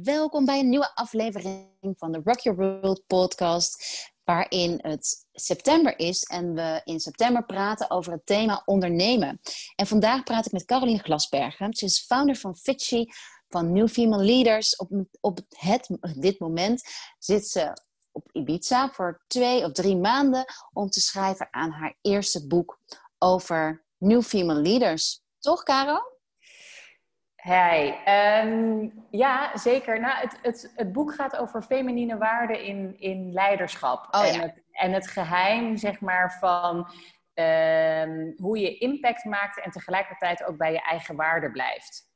Welkom bij een nieuwe aflevering van de Rock Your World podcast, waarin het september is en we in september praten over het thema ondernemen. En vandaag praat ik met Caroline Glasbergen. Ze is founder van Fitchy, van New Female Leaders. Op, op het, dit moment zit ze op Ibiza voor twee of drie maanden om te schrijven aan haar eerste boek over New Female Leaders. Toch, Caro? Hey, ehm, ja, zeker. Nou, het, het, het boek gaat over feminine waarden in, in leiderschap. Oh, en, ja. het, en het geheim, zeg maar, van ehm, hoe je impact maakt en tegelijkertijd ook bij je eigen waarde blijft.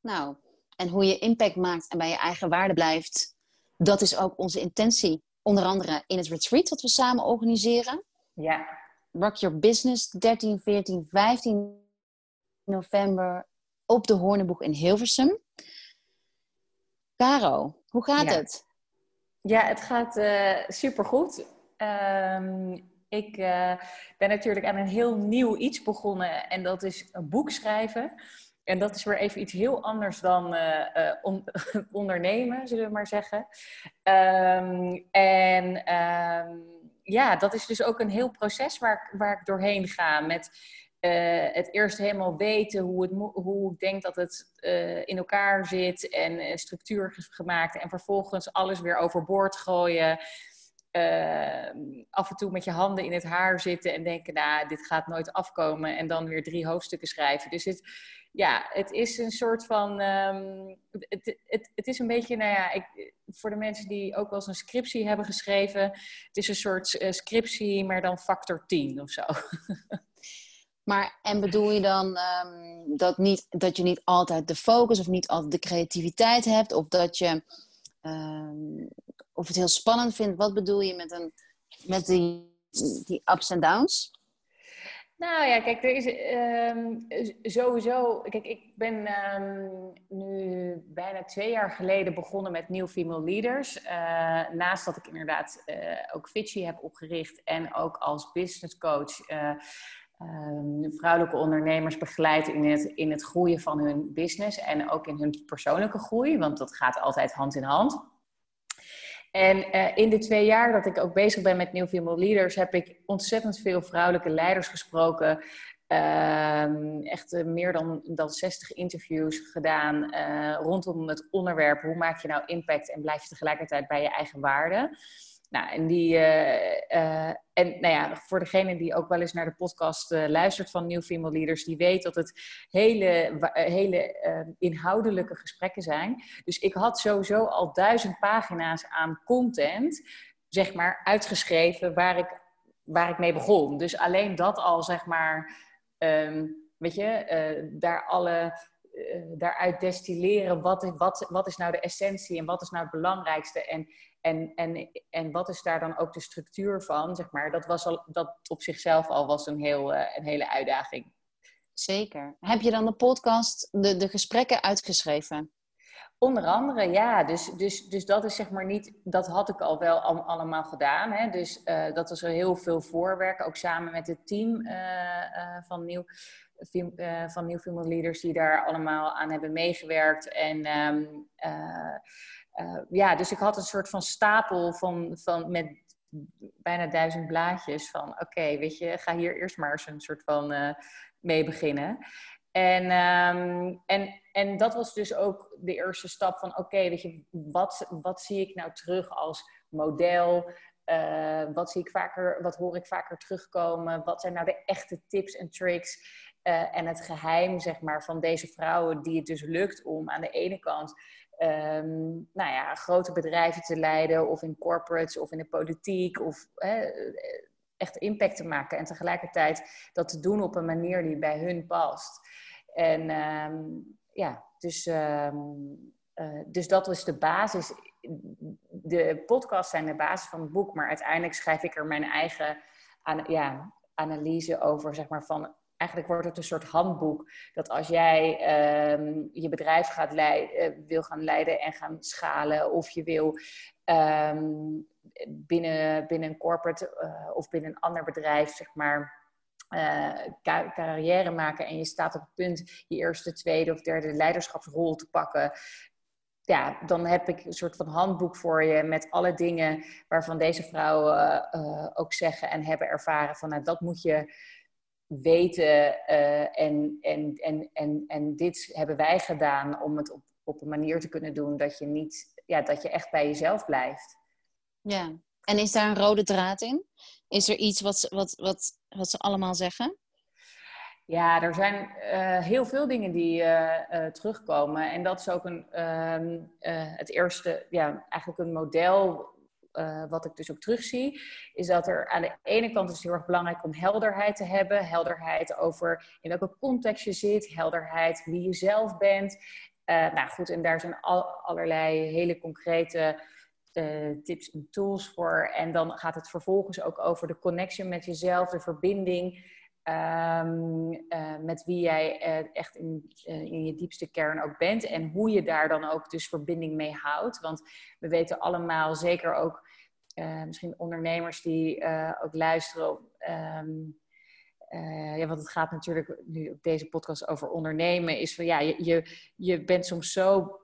Nou, en hoe je impact maakt en bij je eigen waarde blijft, dat is ook onze intentie. Onder andere in het retreat dat we samen organiseren. Ja, Rock Your Business, 13, 14, 15 november op de Hoornenboeg in Hilversum. Caro, hoe gaat Ja. het? ja het gaat eh supergoed. Ehm, ik eh, ben natuurlijk aan een heel nieuw iets begonnen en dat is een boek schrijven. En dat is weer even iets heel anders dan eh, on- ondernemen, zullen we maar zeggen. Ehm, en ehm, ja, dat is dus ook een heel proces waar, ik- waar ik doorheen ga. Met eh, het eerst helemaal weten hoe, het, hoe ik denk dat het eh, in elkaar zit en structuur gemaakt. En vervolgens alles weer overboord gooien. Eh, af en toe met je handen in het haar zitten en denken, nou, dit gaat nooit afkomen. En dan weer drie hoofdstukken schrijven. Dus het, ja, het is een soort van. ehm, het, het, is een beetje, nou ja, ik, voor de mensen die ook wel eens een scriptie hebben geschreven. Het is een soort scriptie, maar dan factor 10 of zo. Maar, en bedoel je dan ehm, dat, niet, dat je niet altijd de focus of niet altijd de creativiteit hebt? Of dat je ehm, of het heel spannend vindt? Wat bedoel je met, een, met die, die ups en downs? Nou ja, kijk, er is ehm, sowieso. Kijk, ik ben nu bijna twee jaar geleden begonnen met New Female Leaders. Eh, naast dat ik inderdaad eh, ook Fitchy heb opgericht en ook als business coach. eh, ehm, vrouwelijke ondernemers begeleid in het, in het groeien van hun business en ook in hun persoonlijke groei, want dat gaat altijd hand in hand. En eh, in de twee jaar dat ik ook bezig ben met New Female Leaders, heb ik ontzettend veel vrouwelijke leiders gesproken. Ehm, echt eh, meer dan, dan 60 interviews gedaan eh, rondom het onderwerp. Hoe maak je nou impact en blijf je tegelijkertijd bij je eigen waarden? Nou, en die, eh, eh, en nou ja, voor degene die ook wel eens naar de podcast eh, luistert van New Female Leaders, die weet dat het hele, hele inhoudelijke gesprekken zijn. Dus ik had sowieso al duizend pagina's aan content, zeg maar, uitgeschreven waar ik, waar ik mee begon. Dus alleen dat al, zeg maar, ehm, weet je, daar alle, daaruit destilleren wat, wat, wat is nou de essentie en wat is nou het belangrijkste en, en, en, en wat is daar dan ook de structuur van, zeg maar. Dat, was al, dat op zichzelf al was een, heel, eh, een hele uitdaging. Zeker. Heb je dan de podcast, de, de gesprekken uitgeschreven? Onder andere, ja. Dus, dus, dus dat is zeg maar niet, dat had ik al wel al- allemaal gedaan. Hè? Dus eh, dat was er heel veel voorwerk, ook samen met het team eh, van Nieuw. Van New Female Leaders die daar allemaal aan hebben meegewerkt. En ehm, eh, ja, dus ik had een soort van stapel van, van met bijna duizend blaadjes van oké, weet je, ga hier eerst maar eens een soort van eh, mee beginnen. En, ehm, en, en dat was dus ook de eerste stap van oké, weet je, wat, wat zie ik nou terug als model? Eh, wat, zie ik vaker, wat hoor ik vaker terugkomen? Wat zijn nou de echte tips en tricks? En het geheim, zeg maar, van deze vrouwen die het dus lukt om aan de ene kant ehm, nou ja, grote bedrijven te leiden, of in corporates, of in de politiek, of eh, echt impact te maken. En tegelijkertijd dat te doen op een manier die bij hun past. En ehm, ja, dus, ehm, eh, dus dat was de basis. De podcasts zijn de basis van het boek, maar uiteindelijk schrijf ik er mijn eigen ja, analyse over, zeg maar, van eigenlijk wordt het een soort handboek. Dat als jij ehm, je bedrijf gaat leiden, wil gaan leiden en gaan schalen, of je wil ehm, binnen, binnen een corporate eh, of binnen een ander bedrijf, zeg maar, carrière maken en je staat op het punt je eerste, tweede of derde leiderschapsrol te pakken, ja, dan heb ik een soort van handboek voor je met alle dingen waarvan deze vrouwen ook zeggen en hebben ervaren van nou, dat moet je weten uh, en, en, en, en, en dit hebben wij gedaan om het op, op een manier te kunnen doen dat je niet, ja, dat je echt bij jezelf blijft. Ja, en is daar een rode draad in? Is er iets wat, wat, wat, wat ze allemaal zeggen? Ja, er zijn uh, heel veel dingen die uh, terugkomen. En dat is ook een, ehm, het eerste, ja, eigenlijk een model uh, wat ik dus ook terugzie, is dat er aan de ene kant is heel erg belangrijk om helderheid te hebben. Helderheid over in welke context je zit, helderheid wie je zelf bent. Uh, nou goed, en daar zijn al, allerlei hele concrete uh, tips en tools voor. En dan gaat het vervolgens ook over de connectie met jezelf, de verbinding. Uh, met wie jij echt in, in, je diepste kern ook bent. En hoe je daar dan ook dus verbinding mee houdt. Want we weten allemaal, zeker ook misschien ondernemers die ook luisteren. Um, ja, want het gaat natuurlijk nu op deze podcast over ondernemen. Is van ja, je, je, je bent soms zo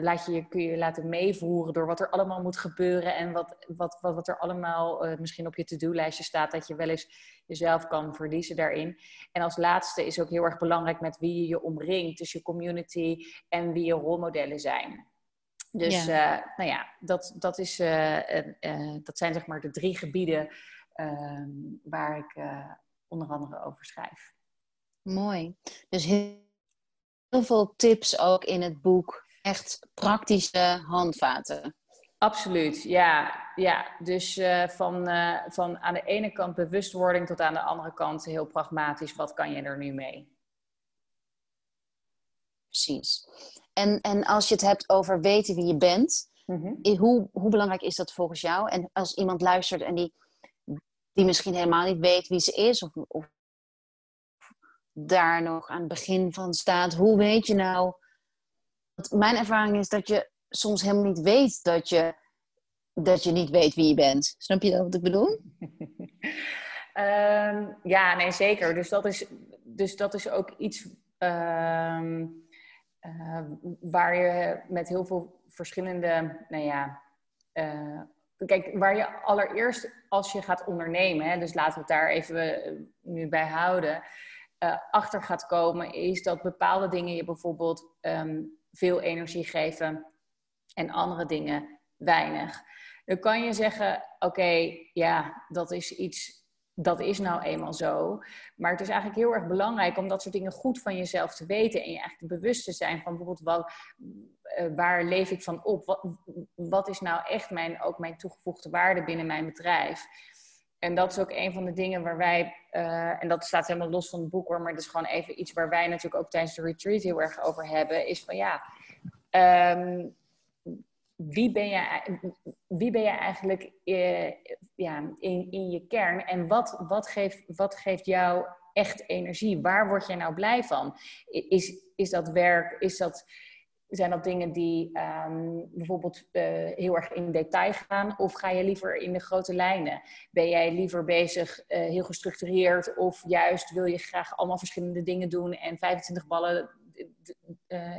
laat je, je, kun je laten meevoeren door wat er allemaal moet gebeuren en wat, wat, wat, wat er allemaal misschien op je to-do-lijstje staat, dat je wel eens jezelf kan verliezen daarin. En als laatste is ook heel erg belangrijk met wie je je omringt, dus je community en wie je rolmodellen zijn. Dus ja. Uh, nou ja, dat, dat, is, dat zijn zeg maar de drie gebieden ehm, waar ik onder andere over schrijf. Mooi. Dus heel veel tips ook in het boek echt praktische handvaten. Absoluut, ja. ja. Dus van, van aan de ene kant bewustwording tot aan de andere kant heel pragmatisch. Wat kan je er nu mee? Precies. En, en als je het hebt over weten wie je bent, mm-hmm. hoe, hoe belangrijk is dat volgens jou? En als iemand luistert en die, die misschien helemaal niet weet wie ze is, of, of daar nog aan het begin van staat, hoe weet je nou mijn ervaring is dat je soms helemaal niet weet dat je, dat je niet weet wie je bent. Snap je dat wat ik bedoel? um, ja, nee, zeker. Dus dat is, dus dat is ook iets um, uh, waar je met heel veel verschillende, nou ja, uh, kijk, waar je allereerst als je gaat ondernemen, hè, dus laten we het daar even nu bij houden, uh, achter gaat komen, is dat bepaalde dingen je bijvoorbeeld um, veel energie geven en andere dingen weinig. Dan kan je zeggen, oké, ja, dat is iets, dat is nou eenmaal zo. Maar het is eigenlijk heel erg belangrijk om dat soort dingen goed van jezelf te weten en je eigenlijk bewust te zijn van bijvoorbeeld uh, waar leef ik van op? Wat, wat is nou echt mijn, ook mijn toegevoegde waarde binnen mijn bedrijf? En dat is ook een van de dingen waar wij, uh, en dat staat helemaal los van het boek hoor, maar dat is gewoon even iets waar wij natuurlijk ook tijdens de retreat heel erg over hebben, is van ja, um, wie, ben je, wie ben je eigenlijk uh, ja, in, in je kern en wat, wat, geeft, wat geeft jou echt energie? Waar word je nou blij van? Is, is dat werk, is dat zijn dat dingen die um, bijvoorbeeld uh, heel erg in detail gaan? Of ga je liever in de grote lijnen? Ben jij liever bezig, uh, heel gestructureerd? Of juist wil je graag allemaal verschillende dingen doen en 25 ballen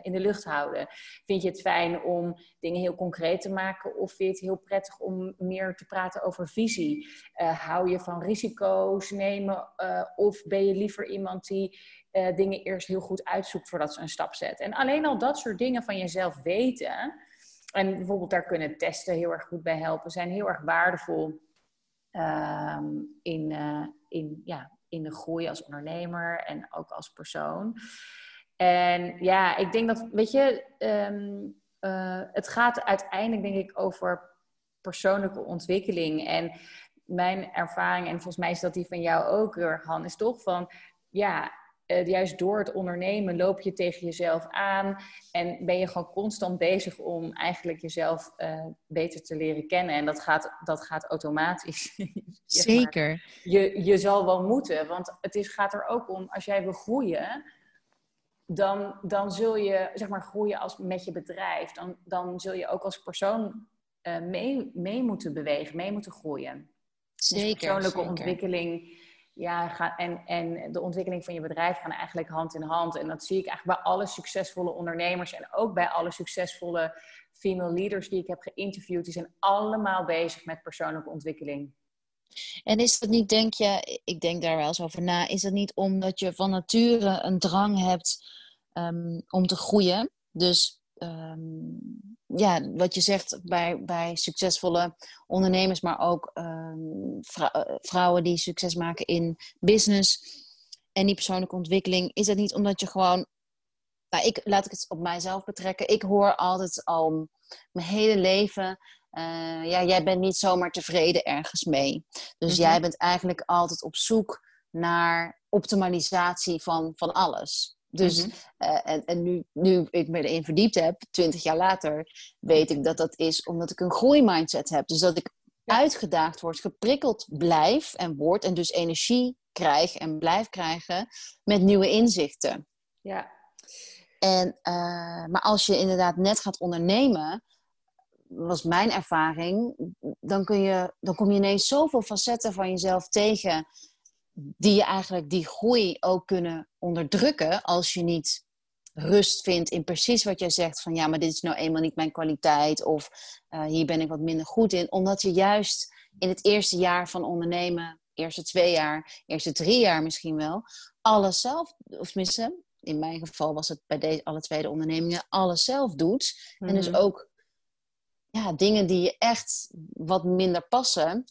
in de lucht houden? Vind je het fijn om dingen heel concreet te maken? Of vind je het heel prettig om meer te praten over visie? hou je van risico's nemen? of ben je liever iemand die dingen eerst heel goed uitzoekt voordat ze een stap zet. En alleen al dat soort dingen van jezelf weten, en bijvoorbeeld daar kunnen testen heel erg goed bij helpen, zijn heel erg waardevol uh, in, in, ja, in de groei als ondernemer en ook als persoon. En ja, ik denk dat, weet je, um, het gaat uiteindelijk denk ik over persoonlijke ontwikkeling. En mijn ervaring, en volgens mij is dat die van jou ook, Han, is toch van, ja, uh, juist door het ondernemen loop je tegen jezelf aan en ben je gewoon constant bezig om eigenlijk jezelf uh, beter te leren kennen. En dat gaat, dat gaat automatisch. Zeker. Je, je zal wel moeten, want het is, gaat er ook om, als jij wil groeien, dan, dan zul je zeg maar groeien als, met je bedrijf. Dan, dan zul je ook als persoon uh, mee, mee moeten bewegen, mee moeten groeien. Zeker. Dus persoonlijke ontwikkeling ja, en, en de ontwikkeling van je bedrijf gaan eigenlijk hand in hand. En dat zie ik eigenlijk bij alle succesvolle ondernemers en ook bij alle succesvolle female leaders die ik heb geïnterviewd. Die zijn allemaal bezig met persoonlijke ontwikkeling. En is dat niet, denk je, ik denk daar wel eens over na, is dat niet omdat je van nature een drang hebt um, om te groeien? Dus um, ja, wat je zegt bij, bij succesvolle ondernemers, maar ook um, vrouwen die succes maken in business en die persoonlijke ontwikkeling, is dat niet omdat je gewoon, nou, ik laat ik het op mijzelf betrekken. Ik hoor altijd al mijn hele leven uh, ja, jij bent niet zomaar tevreden ergens mee. Dus mhm. jij bent eigenlijk altijd op zoek naar optimalisatie van, van alles. Dus, mm en, en nu, nu ik me erin verdiept heb, twintig jaar later, weet ik dat dat is omdat ik een groeimindset heb. Dus dat ik uitgedaagd word, geprikkeld blijf en word en dus energie krijg en blijf krijgen met nieuwe inzichten. Ja. En, uh, maar als je inderdaad net gaat ondernemen, was mijn ervaring, dan, kun je, dan kom je ineens zoveel facetten van jezelf tegen die je eigenlijk die groei ook kunnen onderdrukken als je niet rust vindt in precies wat jij zegt van ja, maar dit is nou eenmaal niet mijn kwaliteit of uh, hier ben ik wat minder goed in. Omdat je juist in het eerste jaar van ondernemen, eerste twee jaar, eerste drie jaar misschien wel, alles zelf, of tenminste, in mijn geval was het bij deze, alle tweede ondernemingen, alles zelf doet. En dus mhm. ook ja, dingen die je echt wat minder passen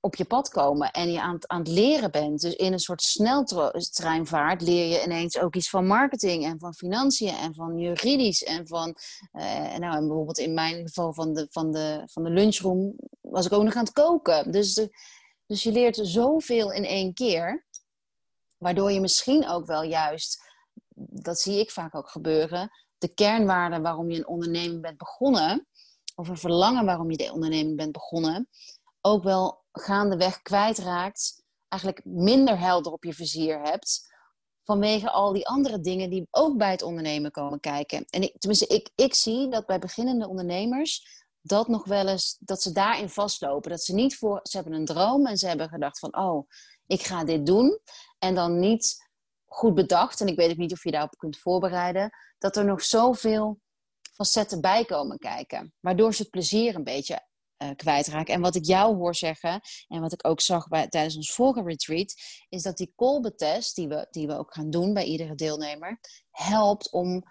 op je pad komen en je aan het, aan het leren bent. Dus in een soort sneltreinvaart leer je ineens ook iets van marketing en van financiën en van juridisch en van, uh, nou en bijvoorbeeld in mijn geval van de, van, de, van de lunchroom was ik ook nog aan het koken. Dus, dus je leert zoveel in één keer, waardoor je misschien ook wel juist, dat zie ik vaak ook gebeuren, de kernwaarden waarom je een onderneming bent begonnen, of een verlangen waarom je de onderneming bent begonnen, ook wel gaandeweg kwijtraakt, eigenlijk minder helder op je vizier hebt, vanwege al die andere dingen die ook bij het ondernemen komen kijken. En ik, tenminste, ik, ik zie dat bij beginnende ondernemers dat nog wel eens, dat ze daarin vastlopen. Dat ze niet voor, ze hebben een droom en ze hebben gedacht van, oh, ik ga dit doen. En dan niet goed bedacht, en ik weet ook niet of je daarop kunt voorbereiden, dat er nog zoveel facetten bij komen kijken. Waardoor ze het plezier een beetje uh, kwijtraken. En wat ik jou hoor zeggen, en wat ik ook zag bij, tijdens ons vorige retreat, is dat die kolbetest, die we, die we ook gaan doen bij iedere deelnemer, helpt om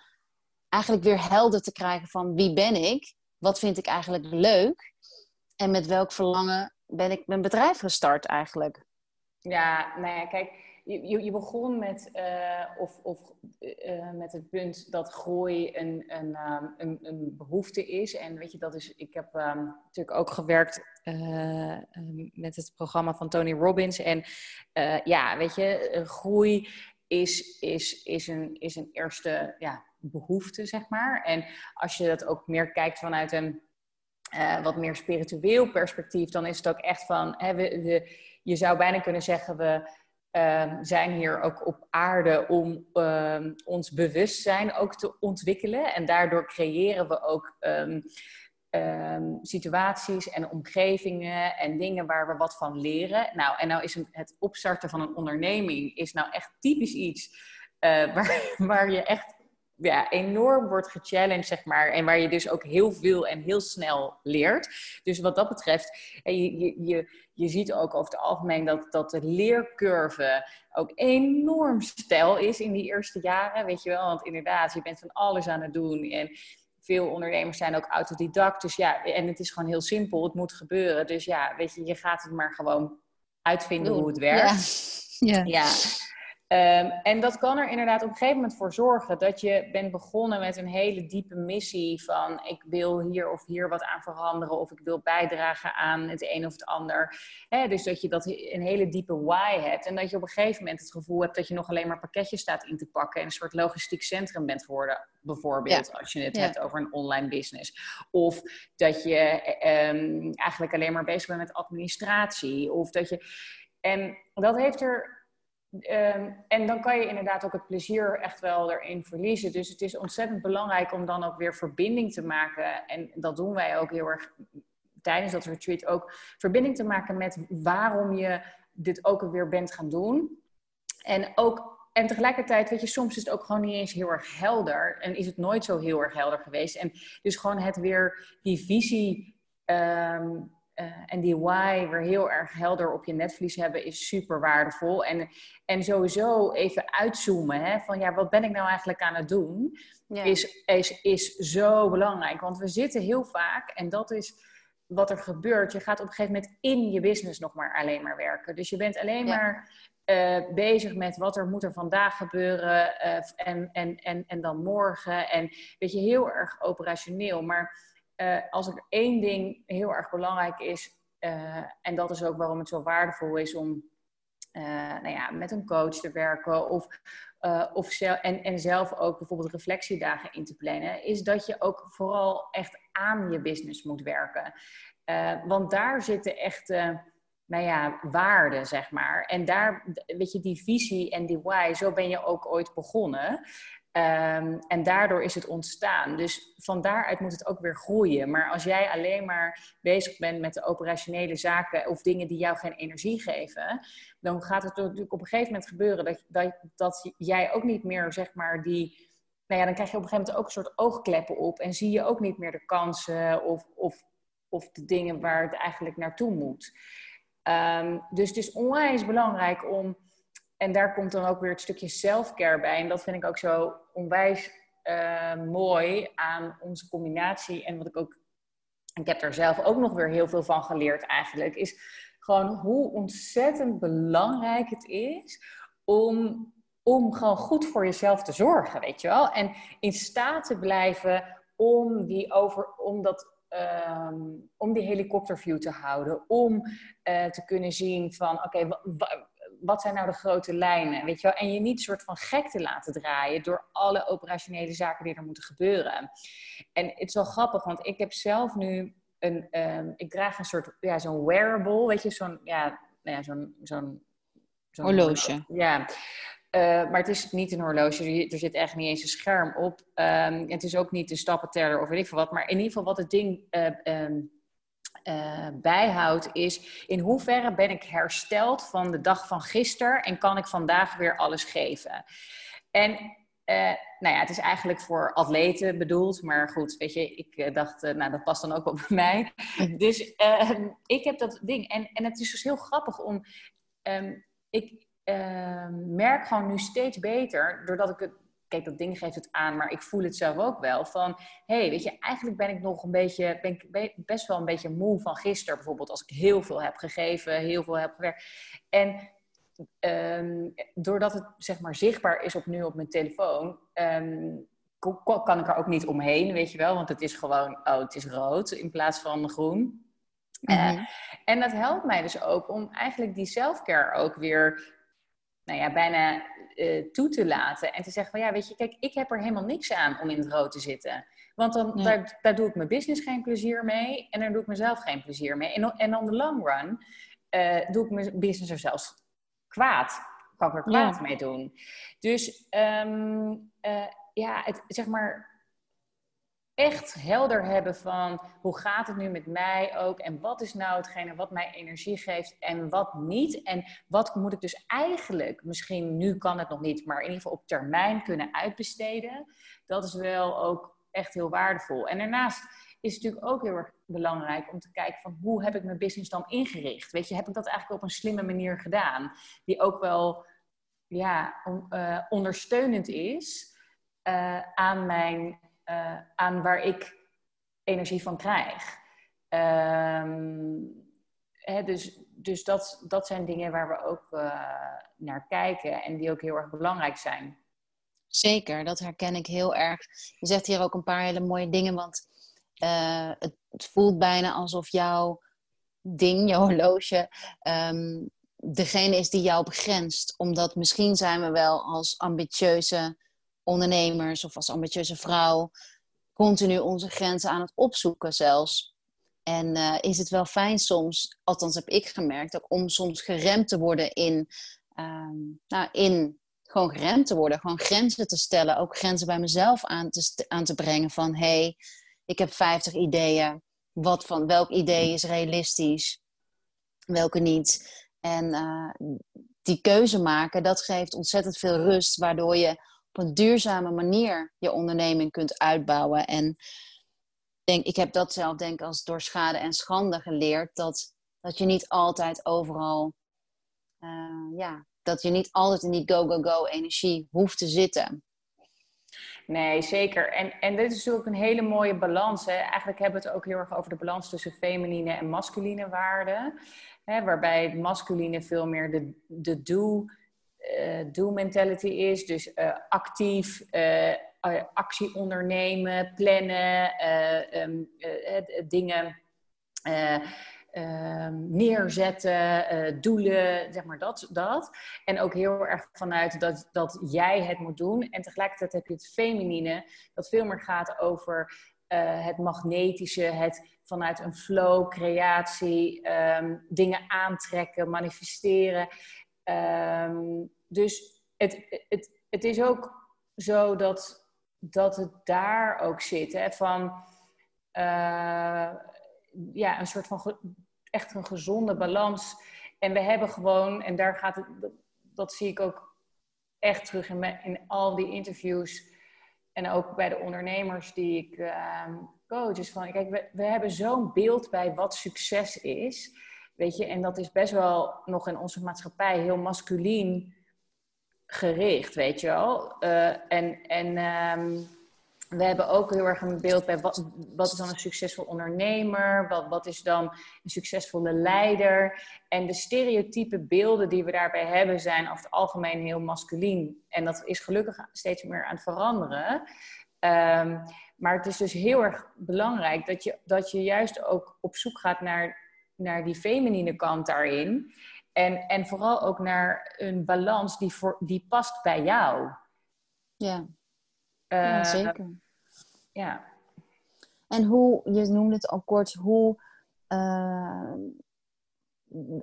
eigenlijk weer helder te krijgen van wie ben ik, wat vind ik eigenlijk leuk en met welk verlangen ben ik mijn bedrijf gestart eigenlijk. Ja, nou ja, kijk, je, je, begon met, uh, of, of, uh, met het punt dat groei een, een, um, een, een, behoefte is. En weet je, dat is, ik heb um, natuurlijk ook gewerkt uh, met het programma van Tony Robbins. En ja, weet je, groei is, is, is, een, is een eerste ja, behoefte, zeg maar. En als je dat ook meer kijkt vanuit een wat meer spiritueel perspectief, dan is het ook echt van, hè, we, je zou bijna kunnen zeggen, we um, zijn hier ook op aarde om um, ons bewustzijn ook te ontwikkelen. En daardoor creëren we ook um, situaties en omgevingen en dingen waar we wat van leren. Nou, en nou is het opstarten van een onderneming is nou echt typisch iets uh, waar, waar je echt ja, enorm wordt gechallenged, zeg maar. En waar je dus ook heel veel en heel snel leert. Dus wat dat betreft, je, je, je, je ziet ook over het algemeen dat, dat de leercurve ook enorm stijl is in die eerste jaren. Weet je wel, want inderdaad, je bent van alles aan het doen. En veel ondernemers zijn ook autodidact. Dus ja, en het is gewoon heel simpel. Het moet gebeuren. Dus ja, weet je, je gaat het maar gewoon uitvinden hoe het werkt. Ja. ja. ja. Um, en dat kan er inderdaad op een gegeven moment voor zorgen dat je bent begonnen met een hele diepe missie van ik wil hier of hier wat aan veranderen of ik wil bijdragen aan het een of het ander. dus dat je dat een hele diepe why hebt en dat je op een gegeven moment het gevoel hebt dat je nog alleen maar pakketjes staat in te pakken en een soort logistiek centrum bent geworden, bijvoorbeeld als je het hebt over een online business. Of dat je um, eigenlijk alleen maar bezig bent met administratie of dat je... En dat heeft er Ehm, en dan kan je inderdaad ook het plezier echt wel erin verliezen. Dus het is ontzettend belangrijk om dan ook weer verbinding te maken. En dat doen wij ook heel erg tijdens dat retreat ook. Verbinding te maken met waarom je dit ook weer bent gaan doen. En ook en tegelijkertijd, weet je, soms is het ook gewoon niet eens heel erg helder. En is het nooit zo heel erg helder geweest. En dus gewoon het weer, die visie ehm, eh, en die why weer heel erg helder op je netvlies hebben, is super waardevol. En, en sowieso even uitzoomen hè, van, ja, wat ben ik nou eigenlijk aan het doen? Is, is, is zo belangrijk. Want we zitten heel vaak, en dat is wat er gebeurt. Je gaat op een gegeven moment in je business nog maar alleen maar werken. Dus je bent alleen maar uh, bezig met wat er moet er vandaag gebeuren uh, en, en, en, en dan morgen. En weet je, heel erg operationeel. Maar uh, als er één ding heel erg belangrijk is, en dat is ook waarom het zo waardevol is om nou ja, met een coach te werken of, of zelf, en, en zelf ook bijvoorbeeld reflectiedagen in te plannen, is dat je ook vooral echt aan je business moet werken. want daar zitten echt nou ja, waarde, zeg maar. En daar, weet je, die visie en die why, zo ben je ook ooit begonnen. Um, en daardoor is het ontstaan. Dus van daaruit moet het ook weer groeien. Maar als jij alleen maar bezig bent met de operationele zaken of dingen die jou geen energie geven, dan gaat het natuurlijk op een gegeven moment gebeuren dat, dat, dat jij ook niet meer, zeg maar, die. Nou ja, dan krijg je op een gegeven moment ook een soort oogkleppen op en zie je ook niet meer de kansen of, of, of de dingen waar het eigenlijk naartoe moet. Um, dus het is onwijs belangrijk om, en daar komt dan ook weer het stukje self-care bij. En dat vind ik ook zo onwijs uh, mooi aan onze combinatie. En wat ik ook, ik heb er zelf ook nog weer heel veel van geleerd eigenlijk, is gewoon hoe ontzettend belangrijk het is om, om gewoon goed voor jezelf te zorgen, weet je wel. En in staat te blijven om, die over, om dat um, om die helikopterview te houden. Om uh, te kunnen zien van, oké, wat zijn nou de grote lijnen? Weet je wel? En je niet soort van gek te laten draaien door alle operationele zaken die er moeten gebeuren. En het is wel grappig, want ik heb zelf nu een, um, ik draag een soort, ja, zo'n wearable, weet je, zo'n, ja, nou ja, zo'n, zo'n, zo'n horloge. Ja, uh, maar het is niet een horloge, er zit echt niet eens een scherm op. Um, het is ook niet een stappenteller of weet ik veel wat. Maar in ieder geval wat het ding uh, um, uh, bijhoudt is... in hoeverre ben ik hersteld van de dag van gisteren... en kan ik vandaag weer alles geven. En nou ja, het is eigenlijk voor atleten bedoeld. Maar goed, weet je, ik dacht, nou dat past dan ook wel bij mij. Dus ehm, ik heb dat ding. En, en het is dus heel grappig om... ik, uh, merk gewoon nu steeds beter, doordat ik het, kijk, dat ding geeft het aan, maar ik voel het zelf ook wel. Van, hé, hey, weet je, eigenlijk ben ik nog een beetje, ben ik best wel een beetje moe van gisteren, bijvoorbeeld, als ik heel veel heb gegeven, heel veel heb gewerkt. En um, doordat het, zeg maar, zichtbaar is op nu op mijn telefoon, um, kan ik er ook niet omheen, weet je wel, want het is gewoon, oh, het is rood in plaats van groen. Uh, en dat helpt mij dus ook om eigenlijk die selfcare ook weer nou ja, bijna uh, toe te laten. En te zeggen van ja, weet je, kijk, ik heb er helemaal niks aan om in het rood te zitten. Want dan, daar, daar doe ik mijn business geen plezier mee en daar doe ik mezelf geen plezier mee. En, en on the long run uh, doe ik mijn business er zelfs kwaad. Kan ik er kwaad mee doen. Dus um, uh, ja, het, zeg maar, echt helder hebben van hoe gaat het nu met mij ook en wat is nou hetgene wat mij energie geeft en wat niet en wat moet ik dus eigenlijk, misschien nu kan het nog niet, maar in ieder geval op termijn kunnen uitbesteden. Dat is wel ook echt heel waardevol. En daarnaast is het natuurlijk ook heel erg belangrijk om te kijken van hoe heb ik mijn business dan ingericht? Weet je, heb ik dat eigenlijk op een slimme manier gedaan? Die ook wel ja, uh, ondersteunend is uh, aan mijn uh, aan waar ik energie van krijg. Um, hè, dus dus dat, dat zijn dingen waar we ook uh, naar kijken en die ook heel erg belangrijk zijn. Zeker, dat herken ik heel erg. Je zegt hier ook een paar hele mooie dingen, want uh, het, voelt bijna alsof jouw ding, jouw horloge, um, degene is die jou begrenst. Omdat misschien zijn we wel als ambitieuze ondernemers of als ambitieuze vrouw continu onze grenzen aan het opzoeken zelfs. En uh, is het wel fijn soms, althans heb ik gemerkt, ook om soms geremd te worden in, um, nou, in gewoon geremd te worden, gewoon grenzen te stellen, ook grenzen bij mezelf aan te, aan te brengen van hé, hey, ik heb 50 ideeën, wat van welk idee is realistisch, welke niet. En die keuze maken, dat geeft ontzettend veel rust, waardoor je op een duurzame manier je onderneming kunt uitbouwen. En denk, ik heb dat zelf denk als door schade en schande geleerd, dat, dat je niet altijd overal, uh, ja, dat je niet altijd in die go-go-go energie hoeft te zitten. Nee, zeker. En, en dit is natuurlijk een hele mooie balans. Hè? Eigenlijk hebben we het ook heel erg over de balans tussen feminine en masculine waarden. Hè? Waarbij het masculine veel meer de, de do, uh, do mentality is. Dus uh, actief, uh, actie ondernemen, plannen, um, dingen Ehm, neerzetten, doelen, zeg maar dat, dat. En ook heel erg vanuit dat, dat jij het moet doen. En tegelijkertijd heb je het feminine, dat veel meer gaat over het magnetische, het vanuit een flow, creatie, um, dingen aantrekken, manifesteren. Um, dus het, het, het is ook zo dat, dat het daar ook zit. Hè, van uh, ja, een soort van echt een gezonde balans. En we hebben gewoon, en daar gaat het, dat, zie ik ook echt terug in, in al die interviews. En ook bij de ondernemers die ik uh, coach. Is van, kijk, we, we hebben zo'n beeld bij wat succes is. Weet je, en dat is best wel nog in onze maatschappij heel masculien gericht, weet je wel. Uh, en en um, we hebben ook heel erg een beeld bij wat, wat is dan een succesvol ondernemer, wat, wat is dan een succesvolle leider. En de stereotype beelden die we daarbij hebben zijn over het algemeen heel masculien. En dat is gelukkig steeds meer aan het veranderen. Um, maar het is dus heel erg belangrijk dat je, dat je juist ook op zoek gaat naar, naar die feminine kant daarin. En, en vooral ook naar een balans die, voor, die past bij jou. Ja. Ja, uh, zeker ja. En hoe, je noemde het al kort, hoe. Uh,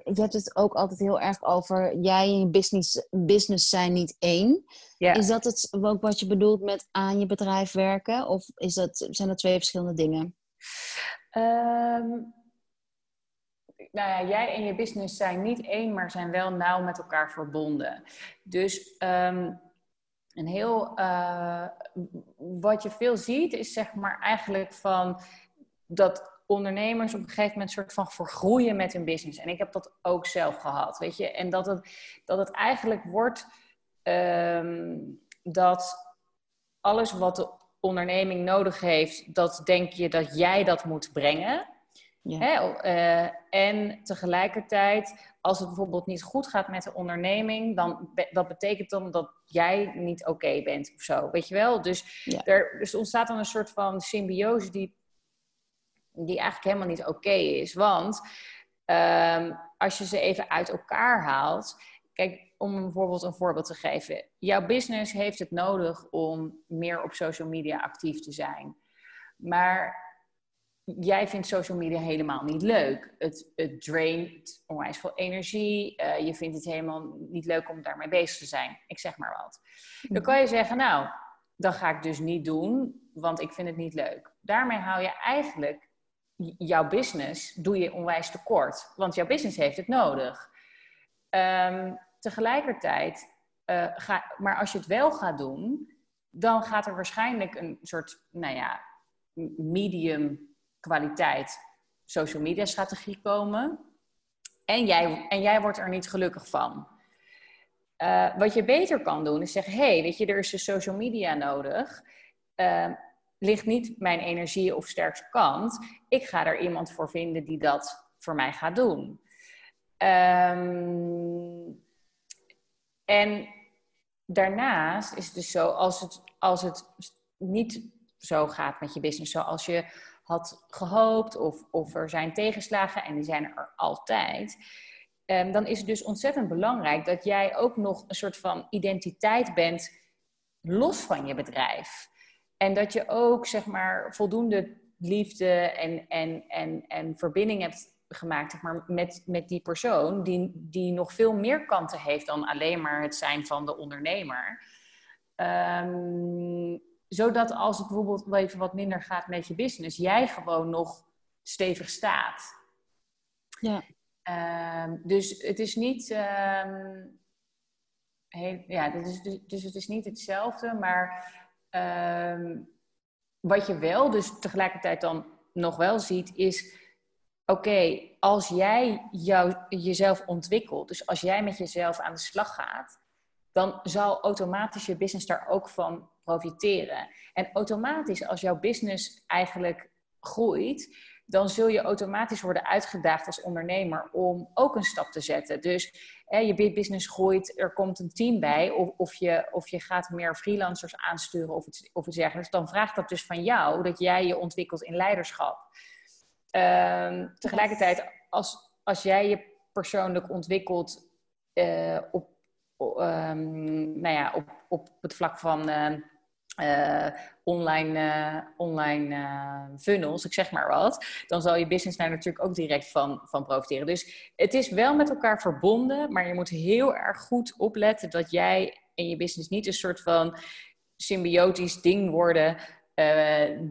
je hebt het ook altijd heel erg over jij en je business, business zijn niet één. Ja. Is dat het ook wat je bedoelt met aan je bedrijf werken? Of is dat, zijn dat twee verschillende dingen? Um, nou ja, jij en je business zijn niet één, maar zijn wel nauw met elkaar verbonden. Dus um, een heel, uh, wat je veel ziet, is zeg maar eigenlijk van dat ondernemers op een gegeven moment soort van vergroeien met hun business. En ik heb dat ook zelf gehad, weet je. En dat het, dat het eigenlijk wordt um, dat alles wat de onderneming nodig heeft, dat denk je dat jij dat moet brengen. Ja. Hè? Uh, en tegelijkertijd, als het bijvoorbeeld niet goed gaat met de onderneming, dan dat betekent dan dat jij niet oké bent of zo. Weet je wel? Dus er dus ontstaat dan een soort van symbiose die, die eigenlijk helemaal niet oké is. Want um, als je ze even uit elkaar haalt. Kijk, om bijvoorbeeld een voorbeeld te geven. Jouw business heeft het nodig om meer op social media actief te zijn. Maar jij vindt social media helemaal niet leuk. Het, het draint onwijs veel energie. Uh, je vindt het helemaal niet leuk om daarmee bezig te zijn. Ik zeg maar wat. Dan mhm. kan je zeggen, nou, dat ga ik dus niet doen, want ik vind het niet leuk. Daarmee hou je eigenlijk jouw business, doe je onwijs tekort. Want jouw business heeft het nodig. Um, tegelijkertijd, uh, ga, maar als je het wel gaat doen, dan gaat er waarschijnlijk een soort, nou ja, medium kwaliteit social media strategie komen. En jij, en jij wordt er niet gelukkig van. Uh, wat je beter kan doen is zeggen: hey, weet je, er is dus social media nodig. Uh, ligt niet mijn energie of sterkste kant. Ik ga er iemand voor vinden die dat voor mij gaat doen. Um, en daarnaast is het dus zo, als het, als het niet zo gaat met je business, zoals je had gehoopt, of, of er zijn tegenslagen, en die zijn er altijd. Um, dan is het dus ontzettend belangrijk dat jij ook nog een soort van identiteit bent los van je bedrijf. En dat je ook, zeg maar, voldoende liefde en, en, en, en verbinding hebt gemaakt zeg maar, met, met die persoon, die, die nog veel meer kanten heeft dan alleen maar het zijn van de ondernemer. Um, zodat als het bijvoorbeeld wel even wat minder gaat met je business, jij gewoon nog stevig staat. Ja. Ehm, dus het is niet. Ehm, heel, ja, dus, dus het is niet hetzelfde, maar ehm, wat je wel dus tegelijkertijd dan nog wel ziet, is oké, als jij jou, jezelf ontwikkelt, dus als jij met jezelf aan de slag gaat, dan zal automatisch je business daar ook van profiteren. En automatisch, als jouw business eigenlijk groeit, dan zul je automatisch worden uitgedaagd als ondernemer om ook een stap te zetten. Dus hè, je business groeit, er komt een team bij, of, of, je, of je gaat meer freelancers aansturen of iets, of iets dergelijks. Dan vraagt dat dus van jou dat jij je ontwikkelt in leiderschap. Ehm, tegelijkertijd, als, als jij je persoonlijk ontwikkelt uh, op, um, nou ja, op, op het vlak van. Uh, uh, online, uh, online uh, funnels, ik zeg maar wat, dan zal je business daar natuurlijk ook direct van, van profiteren. Dus het is wel met elkaar verbonden, maar je moet heel erg goed opletten dat jij en je business niet een soort van symbiotisch ding worden